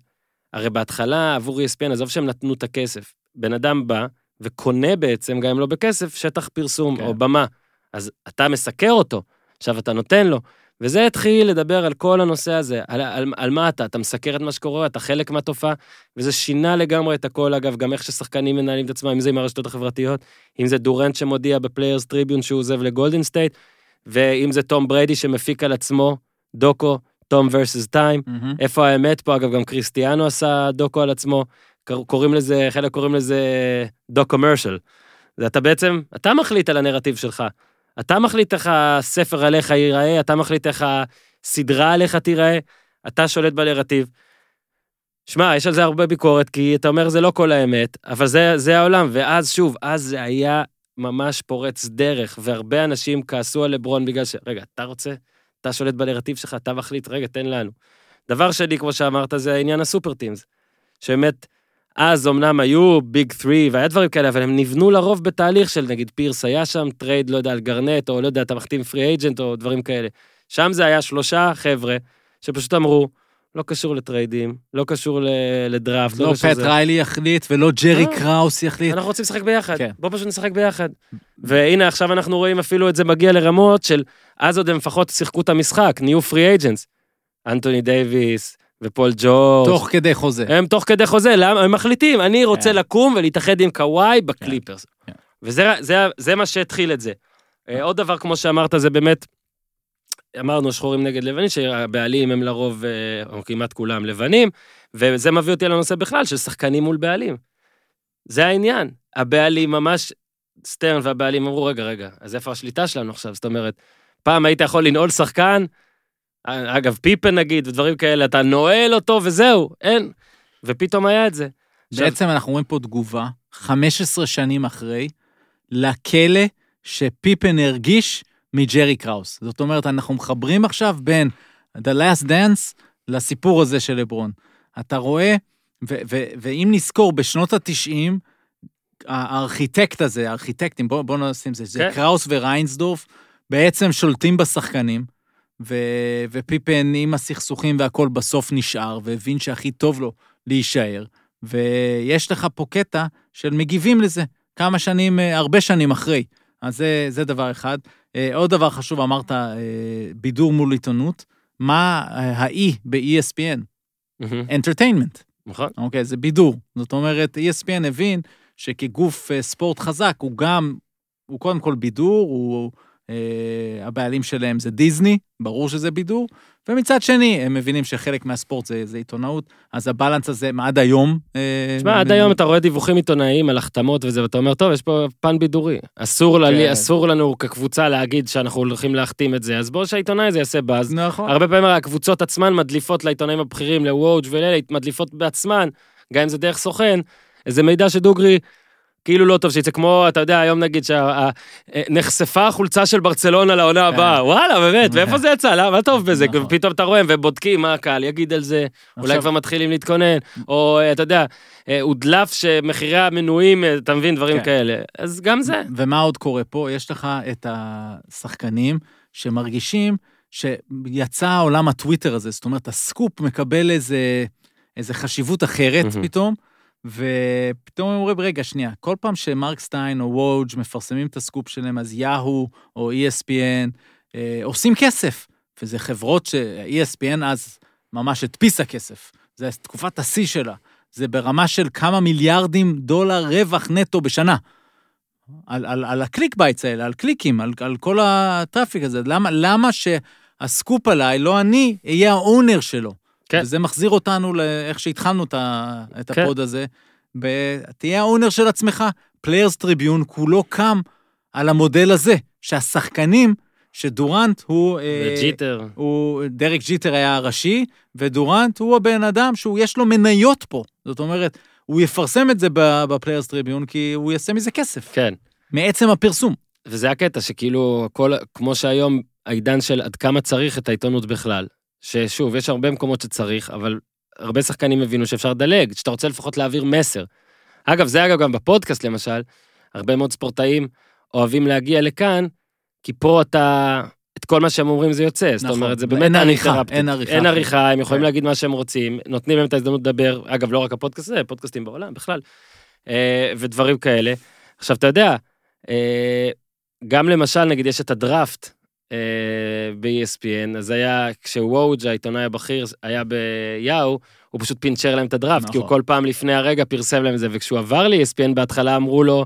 Speaker 1: הרי בהתחלה עבור ESPN, עזוב שהם נתנו את הכסף, בן אדם בא וקונה בעצם, גם אם לא בכסף, שטח פרסום
Speaker 5: כן.
Speaker 1: או במה. אז אתה מסקר אותו, עכשיו אתה נותן לו. וזה התחיל לדבר על כל הנושא הזה, על, על, על מה אתה, אתה מסקר את מה שקורה, אתה חלק מהתופעה, וזה שינה לגמרי את הכל, אגב, גם איך ששחקנים מנהלים את עצמם, אם זה עם הרשתות החברתיות, אם זה דורנט שמודיע בפליירס טריביון שהוא עוזב לגולדן סטייט, ואם זה תום בריידי שמפיק על עצמו דוקו, Tom versus
Speaker 5: Time.
Speaker 1: איפה האמת פה? אגב, גם קריסטיאנו עשה דוקו על עצמו, קוראים לזה, חלק קוראים לזה docommercial. אתה בעצם, אתה מחליט על הנרטיב שלך. אתה מחליט איך הספר עליך ייראה, אתה מחליט איך הסדרה עליך תיראה, אתה שולט בנרטיב. שמע, יש על זה הרבה ביקורת, כי אתה אומר זה לא כל האמת, אבל זה, זה העולם, ואז שוב, אז זה היה ממש פורץ דרך, והרבה אנשים כעסו על לברון בגלל ש... רגע, אתה רוצה? אתה שולט בנרטיב שלך, אתה מחליט, רגע, תן לנו. דבר שני, כמו שאמרת, זה העניין ה super teams. שבאמת, אז אמנם היו big 3 והיה דברים כאלה, אבל הם נבנו לרוב בתהליך של נגיד פירס היה שם, טרייד, לא יודע, על גרנט, או לא יודע, אתה מחתים free agent או דברים כאלה. שם זה היה שלושה חבר'ה שפשוט אמרו, לא קשור לטריידים, לא קשור לדראפט,
Speaker 5: לא
Speaker 1: קשור
Speaker 5: פט
Speaker 1: לזה.
Speaker 5: ריילי יחליט ולא ג'רי
Speaker 1: לא.
Speaker 5: קראוס יחליט.
Speaker 1: אנחנו רוצים לשחק ביחד,
Speaker 5: כן.
Speaker 1: בוא פשוט נשחק ביחד. והנה עכשיו אנחנו רואים אפילו את זה מגיע לרמות של, אז עוד הם לפחות שיחקו את המשחק, נהיו free agents. אנטוני דייוויס ופול ג'ורג'.
Speaker 5: תוך כדי חוזה.
Speaker 1: הם תוך כדי חוזה, למה? הם מחליטים, אני רוצה
Speaker 5: כן.
Speaker 1: לקום ולהתאחד עם קוואי בקליפרס.
Speaker 5: כן.
Speaker 1: וזה זה, זה מה שהתחיל את זה. אה, עוד דבר, כמו שאמרת, זה באמת, אמרנו שחורים נגד לבנים, שהבעלים הם לרוב, אה, או כמעט כולם, לבנים, וזה מביא אותי לנושא בכלל של שחקנים מול בעלים. זה העניין. הבעלים ממש, סטרן והבעלים אמרו, רגע, רגע, אז איפה השליטה שלנו עכשיו? זאת אומרת, פעם היית יכול לנעול שחקן, אגב, פיפן נגיד, ודברים כאלה, אתה נועל אותו וזהו, אין. ופתאום היה את זה. עכשיו-
Speaker 5: בעצם אנחנו רואים פה תגובה, 15 שנים אחרי, לכלא שפיפן הרגיש מג'רי קראוס. זאת אומרת, אנחנו מחברים עכשיו בין The Last Dance לסיפור הזה של לברון. אתה רואה, ו- ו- ואם נזכור, בשנות ה-90, הארכיטקט הזה, הארכיטקטים, בואו בוא נשים את זה, זה
Speaker 1: כן.
Speaker 5: קראוס וריינסדורף, בעצם שולטים בשחקנים, ו- ופיפן עם הסכסוכים והכל בסוף נשאר, והבין שהכי טוב לו להישאר. ויש לך פה קטע של מגיבים לזה, כמה שנים, אה, הרבה שנים אחרי. אז זה, זה דבר אחד. אה, עוד דבר חשוב, אמרת, אה, בידור מול עיתונות. מה ה-E ב-ESPN? Entertainment.
Speaker 1: נכון.
Speaker 5: אוקיי, זה בידור. זאת אומרת, ESPN הבין שכגוף ספורט חזק, הוא גם, הוא קודם כל בידור, הוא הבעלים שלהם זה דיסני, ברור שזה בידור, ומצד שני, הם מבינים שחלק מהספורט זה, זה עיתונאות, אז הבלנס הזה עד היום... אה,
Speaker 1: תשמע, עד היום אתה רואה דיווחים עיתונאיים על החתמות וזה, ואתה אומר, טוב, יש פה פן בידורי. אסור,
Speaker 5: כן.
Speaker 1: אסור לנו כקבוצה להגיד שאנחנו הולכים להחתים את זה, אז בואו שהעיתונאי הזה יעשה באז.
Speaker 5: נכון.
Speaker 1: הרבה פעמים הקבוצות עצמן מדליפות לעיתונאים הבכירים, לוואץ' ולאלה, מדליפות בעצמן, גם אם זה דרך סוכן, איזה מידע שדוגרי, כאילו לא טוב שיצא, כמו, אתה יודע, היום נגיד שנחשפה החולצה של ברצלונה לעונה הבאה, וואלה, באמת, ואיפה זה יצא? מה טוב בזה?
Speaker 5: כן. נכון.
Speaker 1: ופתאום אתה רואה, ובודקים מה הקהל יגיד על זה, אולי כבר מתחילים להתכונן, או אה, אתה יודע, אה, הודלף שמחירי המנויים, אה, אתה מבין, דברים
Speaker 5: כן.
Speaker 1: כאלה. אז גם זה.
Speaker 5: ומה עוד קורה פה? יש לך את השחקנים שמרגישים שיצא עולם הטוויטר הזה, זאת אומרת, הסקופ מקבל איזה, איזה חשיבות אחרת. פתאום, ופתאום הם אומרים, רגע, שנייה, כל פעם שמרק סטיין או וואוג' מפרסמים את הסקופ שלהם, אז יאהו או ESPN אה, עושים כסף, וזה חברות ש-ESPN אז ממש הדפיסה כסף, זה תקופת השיא שלה, זה ברמה של כמה מיליארדים דולר רווח נטו בשנה. על, על, על ה click baits האלה, על קליקים, על, על כל ה traffic הזה. למה, למה שהסקופ עליי, לא אני, אהיה ה owner שלו?
Speaker 1: כן.
Speaker 5: וזה מחזיר אותנו לאיך שהתחלנו את,
Speaker 1: כן.
Speaker 5: הפוד הזה. ב, תהיה ה owner של עצמך. פליירס טריביון כולו קם על המודל הזה, שהשחקנים, שדורנט הוא... אה,
Speaker 1: וג'יטר.
Speaker 5: הוא, דרק ג'יטר היה הראשי, ודורנט הוא הבן אדם שהוא, יש לו מניות פה. זאת אומרת, הוא יפרסם את זה בפליירס טריביון, כי הוא יעשה מזה כסף.
Speaker 1: כן.
Speaker 5: מעצם הפרסום.
Speaker 1: וזה הקטע, שכאילו, הכל, כמו שהיום, העידן של עד כמה צריך את העיתונות בכלל. ששוב, יש הרבה מקומות שצריך, אבל הרבה שחקנים הבינו שאפשר לדלג, שאתה רוצה לפחות להעביר מסר. אגב, זה אגב גם בפודקאסט למשל, הרבה מאוד ספורטאים אוהבים להגיע לכאן, כי פה אתה, את כל מה שהם אומרים זה יוצא. זאת
Speaker 5: נכון.
Speaker 1: אומרת, זה
Speaker 5: אין
Speaker 1: באמת
Speaker 5: עריכה,
Speaker 1: uninterrupted.
Speaker 5: אין עריכה.
Speaker 1: אין עריכה, הם יכולים
Speaker 5: כן.
Speaker 1: להגיד מה שהם רוצים, נותנים להם את ההזדמנות לדבר, אגב, לא רק הפודקאסט הזה, פודקאסטים בעולם, בכלל, אה, ודברים כאלה. עכשיו, אתה יודע, אה, גם למשל, נגיד, יש את הדראפט ב-ESPN, אז היה, כשוואוג' העיתונאי הבכיר היה ביאו, הוא פשוט פינצ'ר להם את הדראפט, כי הוא
Speaker 5: נכון.
Speaker 1: כל פעם לפני הרגע פרסם להם את זה, וכשהוא עבר ל-ESPN בהתחלה אמרו לו,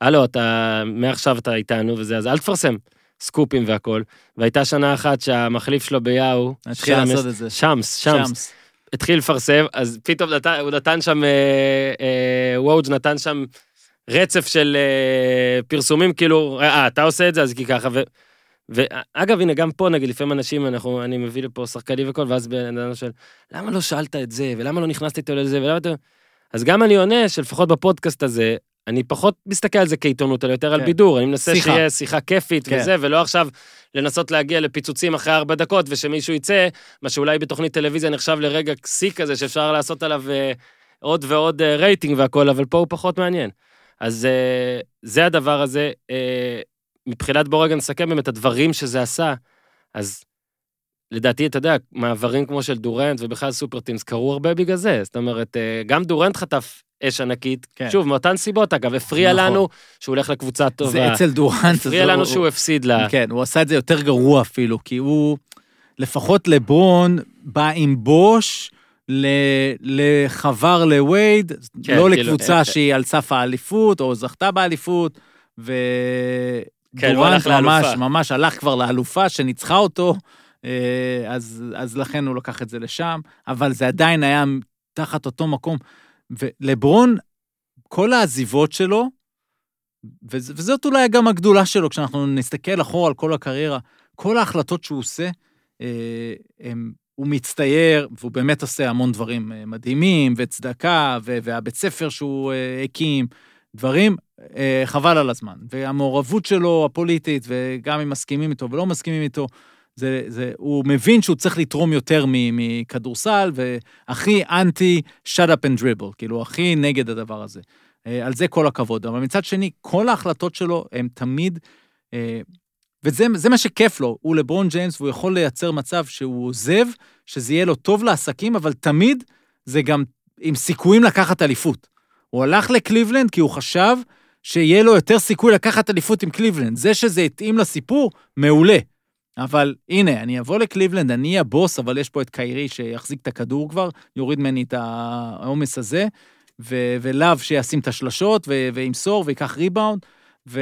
Speaker 1: הלו, אתה, מעכשיו אתה איתנו וזה, אז אל תפרסם סקופים והכל. והייתה שנה אחת שהמחליף שלו ביאו,
Speaker 5: נתחיל
Speaker 1: שמס-
Speaker 5: לעשות את זה.
Speaker 1: שמס, שמס, התחיל לפרסם, אז פתאום נתן, הוא נתן שם, אה, אה, וואוג' נתן שם רצף של אה, פרסומים, כאילו, אה, אתה עושה את זה, אז כי ככה, ו... ואגב, הנה, גם פה, נגיד, לפעמים אנשים, אנחנו, אני מביא לפה שחקנים וכל, ואז בן אדם שואל, למה לא שאלת את זה, ולמה לא נכנסת איתו לזה, ולמה אתה... אז גם אני עונה שלפחות בפודקאסט הזה, אני פחות מסתכל על זה כעיתונות, אלא יותר על
Speaker 5: כן.
Speaker 1: בידור, אני מנסה
Speaker 5: שיחה.
Speaker 1: שיהיה שיחה כיפית
Speaker 5: כן.
Speaker 1: וזה, ולא עכשיו לנסות להגיע לפיצוצים אחרי ארבע דקות, ושמישהו יצא, מה שאולי בתוכנית טלוויזיה נחשב לרגע שיא כזה, שאפשר לעשות עליו אה, עוד ועוד אה, רייטינג והכל, אבל פה הוא פחות מעניין. אז אה, זה הדבר הזה. אה, מבחינת בוא רגע נסכם באמת הדברים שזה עשה, אז לדעתי, אתה יודע, מעברים כמו של דורנט ובכלל סופרטינס קרו הרבה בגלל זה. זאת אומרת, אה, גם דורנט חטף אש ענקית,
Speaker 5: כן.
Speaker 1: שוב, מאותן סיבות, אגב, הפריע
Speaker 5: נכון.
Speaker 1: לנו שהוא הולך לקבוצה טובה.
Speaker 5: זה אצל דורנט.
Speaker 1: הפריע לנו
Speaker 5: הוא-
Speaker 1: שהוא הפסיד לה.
Speaker 5: כן, הוא עשה את זה יותר גרוע אפילו, כי הוא, לפחות לברון בא עם בוש לחבר לווייד,
Speaker 1: כן,
Speaker 5: לא
Speaker 1: כאילו,
Speaker 5: לקבוצה
Speaker 1: אה,
Speaker 5: שהיא על סף האליפות, או זכתה באליפות,
Speaker 1: כן, הוא הלך לאלופה.
Speaker 5: ממש, ממש הלך כבר לאלופה שניצחה אותו, אה, אז, אז לכן הוא לקח את זה לשם, אבל זה עדיין היה תחת אותו מקום. ולברון, כל העזיבות שלו, וזאת אולי גם הגדולה שלו, כשאנחנו נסתכל אחורה על כל הקריירה, כל ההחלטות שהוא עושה, אה, הם, הוא מצטייר, והוא באמת עושה המון דברים אה, מדהימים, וצדקה, והבית ספר שהוא הקים, דברים, אה, חבל על הזמן. והמעורבות שלו, הפוליטית, וגם אם מסכימים איתו ולא מסכימים איתו, זה, זה, הוא מבין שהוא צריך לתרום יותר מכדורסל, והכי אנטי shut up and dribble, כאילו, הכי נגד הדבר הזה. אה, על זה כל הכבוד. אבל מצד שני, כל ההחלטות שלו הן תמיד, אה, וזה זה מה שכיף לו, הוא לברון ג'יימס, והוא יכול לייצר מצב שהוא עוזב, שזה יהיה לו טוב לעסקים, אבל תמיד זה גם עם סיכויים לקחת אליפות. הוא הלך לקליבלנד כי הוא חשב שיהיה לו יותר סיכוי לקחת אליפות עם קליבלנד. זה שזה התאים לסיפור, מעולה. אבל הנה, אני אבוא לקליבלנד, אני הבוס, אבל יש פה את קיירי שיחזיק את הכדור כבר, יוריד ממני את העומס הזה, ו- ולאו שישים את השלשות ו- וימסור ויקח ריבאונד, ו...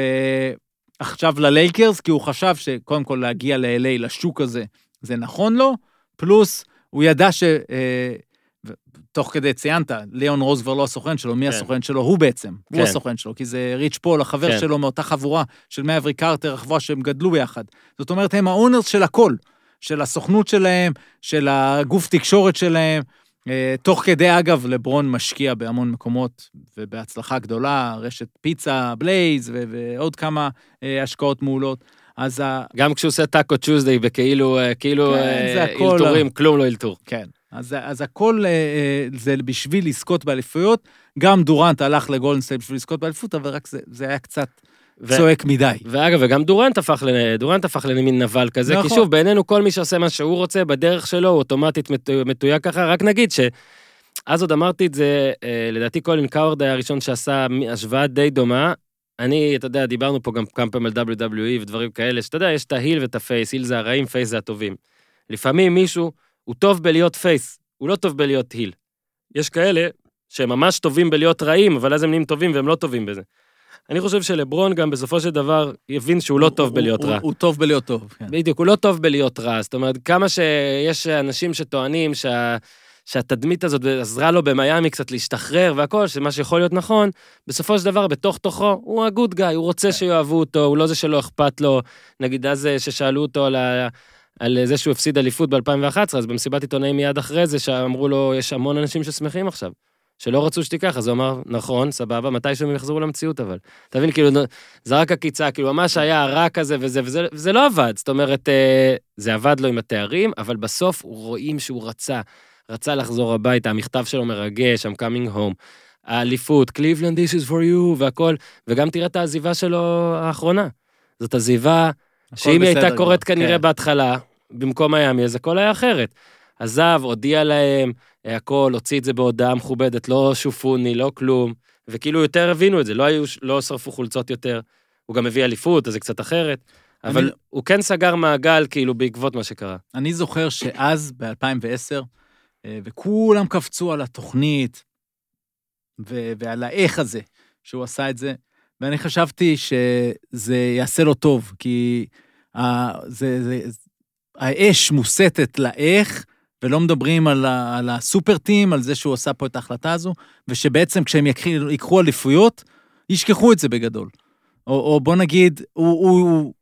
Speaker 5: עכשיו ללייקרס, כי הוא חשב שקודם כל להגיע ל-LA, לשוק הזה, זה נכון לו, פלוס הוא ידע ש... אה, תוך כדי ציינת, ליאון רוז כבר לא הסוכן שלו, מי
Speaker 1: כן.
Speaker 5: הסוכן שלו? הוא בעצם,
Speaker 1: כן.
Speaker 5: הוא הסוכן שלו, כי זה ריץ' פול, החבר
Speaker 1: כן.
Speaker 5: שלו מאותה חבורה של מאבריק קרטר, החבורה שהם גדלו ביחד. זאת אומרת, הם ה owners של הכל, של הסוכנות שלהם, של הגוף תקשורת שלהם. אה, תוך כדי, אגב, לברון משקיע בהמון מקומות, ובהצלחה גדולה, רשת פיצה, בלייז, ו- ועוד כמה אה, השקעות מעולות. אז ה...
Speaker 1: גם כשהוא עושה Taco Tuesday בכאילו, אה, כאילו
Speaker 5: כן,
Speaker 1: אה, אלתורים, כלום לא אלתור.
Speaker 5: כן. אז, אז הכל אה, אה, זה בשביל לזכות באליפויות. גם דורנט הלך לגולדנסטייט בשביל לזכות באליפות, אבל רק זה, זה היה קצת
Speaker 1: ו-
Speaker 5: צועק מדי.
Speaker 1: ואגב, וגם דורנט הפך, ל- דורנט הפך למין נבל כזה,
Speaker 5: נכון.
Speaker 1: כי שוב, בעינינו כל מי שעושה מה שהוא רוצה בדרך שלו, הוא אוטומטית מתו- מתויג ככה, רק נגיד ש... אז עוד אמרתי את זה, אה, לדעתי קולין קאורד היה הראשון שעשה השוואה די דומה. אני, אתה יודע, דיברנו פה גם כמה פעמים על WWE ודברים כאלה, שאתה יודע, יש את ה heel ואת ה face, heel זה הרעים, face זה הטובים. לפעמים מישהו, הוא טוב בלהיות face, הוא לא טוב בלהיות heel. יש כאלה שהם ממש טובים בלהיות רעים, אבל אז הם נהיים טובים והם לא טובים בזה. אני חושב שלברון גם בסופו של דבר יבין שהוא לא טוב בלהיות רע.
Speaker 5: הוא, טוב בלהיות טוב, כן.
Speaker 1: בדיוק, הוא לא טוב בלהיות רע. זאת אומרת, כמה שיש אנשים שטוענים שה... שהתדמית הזאת עזרה לו במיאמי קצת להשתחרר והכל, שמה שיכול להיות נכון, בסופו של דבר, בתוך תוכו, הוא הגוד גאי, הוא רוצה שיאהבו אותו, הוא לא זה שלא אכפת לו. נגיד, אז אה, ששאלו אותו על, ה... על זה שהוא הפסיד אליפות ב-2011, אז במסיבת עיתונאים מיד אחרי זה, שאמרו לו, יש המון אנשים ששמחים עכשיו. שלא רצו שתיקח, אז הוא אמר, נכון, סבבה, מתישהו הם יחזרו למציאות אבל. אתה מבין, כאילו, זרק עקיצה, כאילו, ממש היה רע כזה וזה, וזה, וזה לא עבד. זאת אומרת, אה, זה עבד לו עם התארים, אבל בסוף רואים שהוא רצה, רצה לחזור הביתה, המכתב שלו מרגש, I'm coming home. האליפות, קליבלנד, this is for you, והכל, וגם תראה את העזיבה שלו האחרונה. זאת עזיבה שאם היא הייתה קורית כנראה
Speaker 5: כן.
Speaker 1: בהתחלה, במקום מיאמי, אז הכל היה אחרת. עזב, הודיע להם, אה, הכל, הוציא את זה בהודעה מכובדת, לא שופוני, לא כלום, וכאילו יותר הבינו את זה, לא היו, לא שרפו חולצות יותר. הוא גם הביא אליפות, אז זה קצת אחרת, אבל
Speaker 5: אני-
Speaker 1: הוא כן סגר מעגל, כאילו, בעקבות מה שקרה.
Speaker 5: אני זוכר שאז, ב-2010, וכולם קפצו על התוכנית ו- ועל האיך הזה שהוא עשה את זה, ואני חשבתי שזה יעשה לו טוב, כי ה- זה, זה, האש מוסטת לאיך, ולא מדברים על, ה- על הסופר טים, על זה שהוא עשה פה את ההחלטה הזו, ושבעצם כשהם יקחו, ייקחו אליפויות, ישכחו את זה בגדול. או, או בוא נגיד, הוא, הוא, הוא,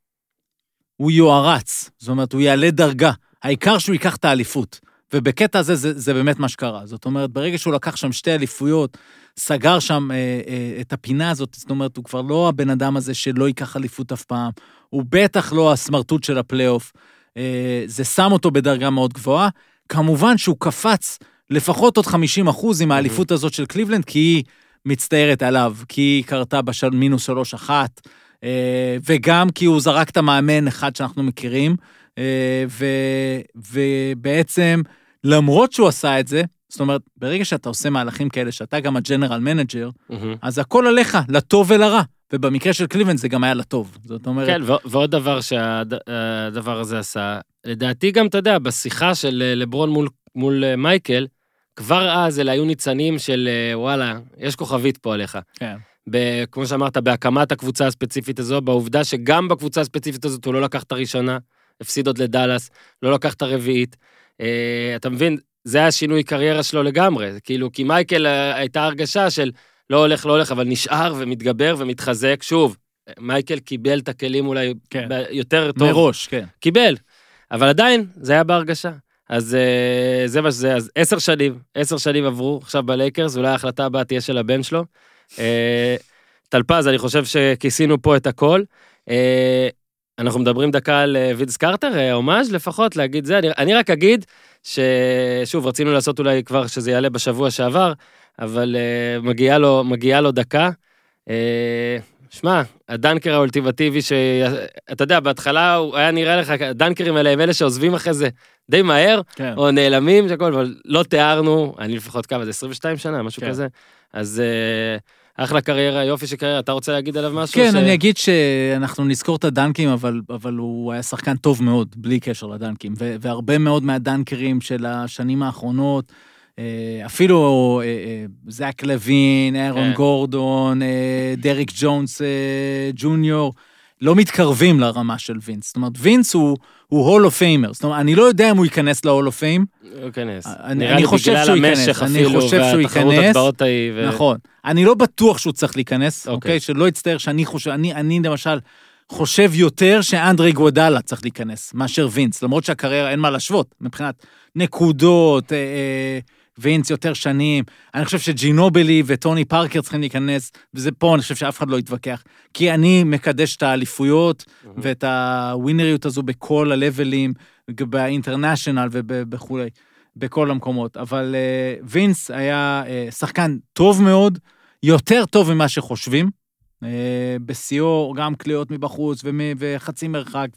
Speaker 5: הוא יוערץ, זאת אומרת, הוא יעלה דרגה. העיקר שהוא ייקח את האליפות. ובקטע הזה זה, זה באמת מה שקרה. זאת אומרת, ברגע שהוא לקח שם שתי אליפויות, סגר שם אה, אה, את הפינה הזאת, זאת אומרת, הוא כבר לא הבן אדם הזה שלא ייקח אליפות אף פעם, הוא בטח לא הסמרטוט של הפלייאוף. אה, זה שם אותו בדרגה מאוד גבוהה. כמובן שהוא קפץ לפחות עוד 50 אחוז עם האליפות הזאת של קליבלנד, כי היא מצטערת עליו, כי היא קרתה במינוס שלוש אחת, אה, וגם כי הוא זרק את המאמן אחד שאנחנו מכירים, אה, ו, ובעצם, למרות שהוא עשה את זה, זאת אומרת, ברגע שאתה עושה מהלכים כאלה, שאתה גם ה general manager,
Speaker 1: מהמם.
Speaker 5: אז הכל עליך, לטוב ולרע. ובמקרה של קליבלנד זה גם היה לטוב. זאת אומרת,
Speaker 1: כן, ו- ועוד דבר שהדבר הזה עשה, לדעתי גם, אתה יודע, בשיחה של אה, לברון מול, מול אה, מייקל, כבר אז אלה היו ניצנים של אה, וואלה, יש כוכבית פה עליך.
Speaker 5: כן.
Speaker 1: ב- כמו שאמרת, בהקמת הקבוצה הספציפית הזו, בעובדה שגם בקבוצה הספציפית הזאת הוא לא לקח את הראשונה, הפסיד עוד לדאלאס, לא לקח את הרביעית. אה, אתה מבין, זה היה שינוי קריירה שלו לגמרי, כאילו, כי מייקל אה, הייתה הרגשה של לא הולך, לא הולך, אבל נשאר ומתגבר ומתחזק. שוב, מייקל קיבל את הכלים אולי
Speaker 5: כן.
Speaker 1: יותר טוב.
Speaker 5: מראש, כן.
Speaker 1: קיבל, אבל עדיין, זה היה בהרגשה. אז אה, זה מה שזה, אז עשר שנים, עשר שנים עברו עכשיו בלייקרס, אולי ההחלטה הבאה תהיה של הבן שלו. אה, טלפז, אני חושב שכיסינו פה את הכל. אנחנו מדברים דקה על אה, וידס קרטר, אה, הומאז' לפחות, להגיד זה. אני, אני רק אגיד ששוב, רצינו לעשות אולי כבר שזה יעלה בשבוע שעבר, אבל אה, מגיעה לו, מגיעה לו דקה. אה, שמע, הדנקר האולטימטיבי שאתה יודע, בהתחלה הוא היה נראה לך, הדנקרים האלה הם אלה שעוזבים אחרי זה די מהר,
Speaker 5: כן.
Speaker 1: או נעלמים, שהכל, אבל לא תיארנו, אני לפחות כמה, זה 22 שנה, משהו
Speaker 5: כן.
Speaker 1: כזה. אז אה, אחלה קריירה, יופי של קריירה, אתה רוצה להגיד עליו משהו?
Speaker 5: כן,
Speaker 1: ש-
Speaker 5: אני אגיד שאנחנו נזכור את הדנקים, אבל, אבל הוא היה שחקן טוב מאוד, בלי קשר לדנקים. ו- והרבה מאוד מהדנקרים של השנים האחרונות, אה, אפילו אה, אה, זאק לוין, אהרון
Speaker 1: כן.
Speaker 5: גורדון, דריק ג'ונס ג'וניור, לא מתקרבים לרמה של וינס. זאת אומרת, וינס הוא, הוא hall of famer. זאת אומרת, אני לא יודע אם הוא ייכנס ל hall of fame.
Speaker 1: הוא ייכנס.
Speaker 5: אני- אני חושב שהוא ייכנס, אני חושב שהוא ייכנס.
Speaker 1: ו-
Speaker 5: נכון. אני לא בטוח שהוא צריך להיכנס,
Speaker 1: אוקיי.
Speaker 5: אוקיי? שלא יצטער שאני חושב, אני, אני למשל חושב יותר שאנדרה איגודאלה צריך להיכנס מאשר וינס, למרות שהקריירה אין מה להשוות, מבחינת נקודות, אה, אה, וינס יותר שנים. אני חושב שג'ינובלי וטוני פארקר צריכים להיכנס, וזה פה, אני חושב שאף אחד לא יתווכח. כי אני מקדש את האליפויות ואת הווינריות הזו בכל הלבלים, באינטרנשיונל וכולי, בכל המקומות. אבל אה, וינס היה אה, שחקן טוב מאוד, יותר טוב ממה שחושבים. אה, בשיאו גם קליעות מבחוץ ומ- וחצי מרחק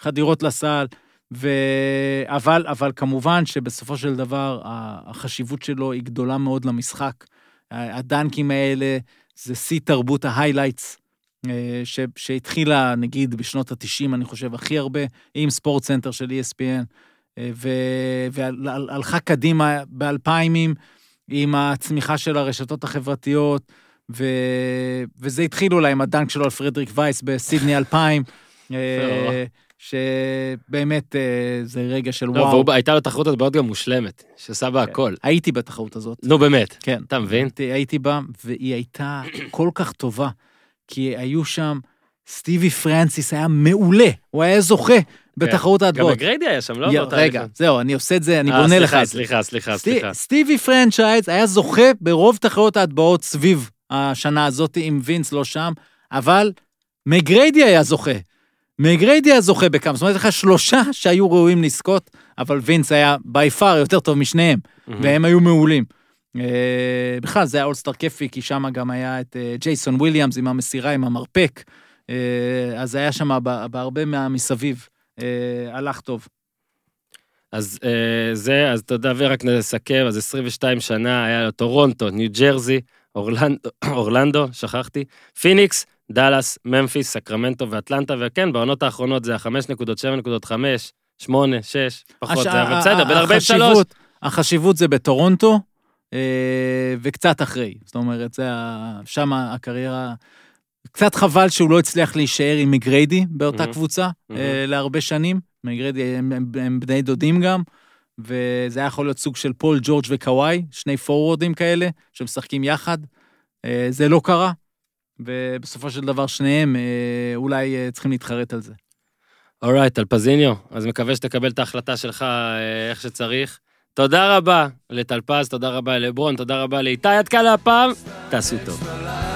Speaker 5: וחדירות לסל. ו... אבל, אבל כמובן שבסופו של דבר החשיבות שלו היא גדולה מאוד למשחק. הדנקים האלה זה שיא תרבות ה highlights, אה, ש... שהתחילה נגיד בשנות ה-90, אני חושב, הכי הרבה, עם ספורט סנטר של ESPN, אה, ו... והלכה קדימה באלפיימים עם הצמיחה של הרשתות החברתיות, ו... וזה התחיל אולי עם הדנק שלו על פרדריק וייס בסידני 2000, אה, שבאמת אה, זה רגע של
Speaker 1: לא,
Speaker 5: וואו.
Speaker 1: והוא- הייתה לו תחרות הטבעות גם מושלמת, שעשה בה הכל.
Speaker 5: הייתי בתחרות הזאת.
Speaker 1: נו באמת,
Speaker 5: כן.
Speaker 1: אתה מבין?
Speaker 5: הייתי, הייתי בה, והיא הייתה כל כך טובה, כי היו שם, סטיב פרנסיס היה מעולה, הוא היה זוכה בתחרות
Speaker 1: גם
Speaker 5: ההטבעות.
Speaker 1: מגריידי היה שם, לא? באותה
Speaker 5: רגע,
Speaker 1: אליפות?
Speaker 5: זהו, אני עושה את זה, אני
Speaker 1: אה,
Speaker 5: בונה לך
Speaker 1: סליחה,
Speaker 5: את זה.
Speaker 1: סליחה, סליחה, סליחה.
Speaker 5: סטיבי פרנצ'ייז היה זוכה ברוב תחרות ההטבעות סביב השנה הזאת, עם וינס לא שם, אבל מגריידי היה זוכה. מגריידי היה זוכה בכמה, זאת אומרת, יש לך שלושה שהיו ראויים לזכות, אבל וינס היה by far יותר טוב משניהם. והם היו מעולים. אה, בכלל, זה היה אולסטאר כיפי, כי שם גם היה את אה, ג'ייסון וויליאמס עם המסירה, עם המרפק, אה, אז היה שם בהרבה מהמסביב, אה, הלך טוב.
Speaker 1: אז זה, אז אתה יודע, ורק נסכם, אז 22 שנה היה טורונטו, ניו ג'רזי, אורלנדו, אורלנדו, שכחתי, פיניקס, דאלאס, ממפיס, סקרמנטו ואטלנטה, וכן, בעונות האחרונות זה החמש נקודות, שבע נקודות, חמש, שמונה, שש, פחות,
Speaker 5: הש-
Speaker 1: זה, אבל בסדר, בן 43.
Speaker 5: החשיבות- החשיבות זה בטורונטו, אה, וקצת אחרי. זאת אומרת, זה ה- שם הקריירה... קצת חבל שהוא לא הצליח להישאר עם מגריידי באותה
Speaker 1: מהמם.
Speaker 5: קבוצה
Speaker 1: מהמם.
Speaker 5: אה, להרבה שנים. מגריידי הם, הם, הם בני דודים גם, וזה היה יכול להיות סוג של פול, ג'ורג' וקוואי, שני פורוורדים כאלה, שמשחקים יחד. אה, זה לא קרה, ובסופו של דבר שניהם אה, אולי אה, צריכים להתחרט על זה.
Speaker 1: אורייט, אלפזיניו, אז מקווה שתקבל את ההחלטה שלך אה, איך שצריך. תודה רבה לטלפז, תודה רבה לברון, תודה רבה לאיתי, עד כאן להפעם, תעשו טוב.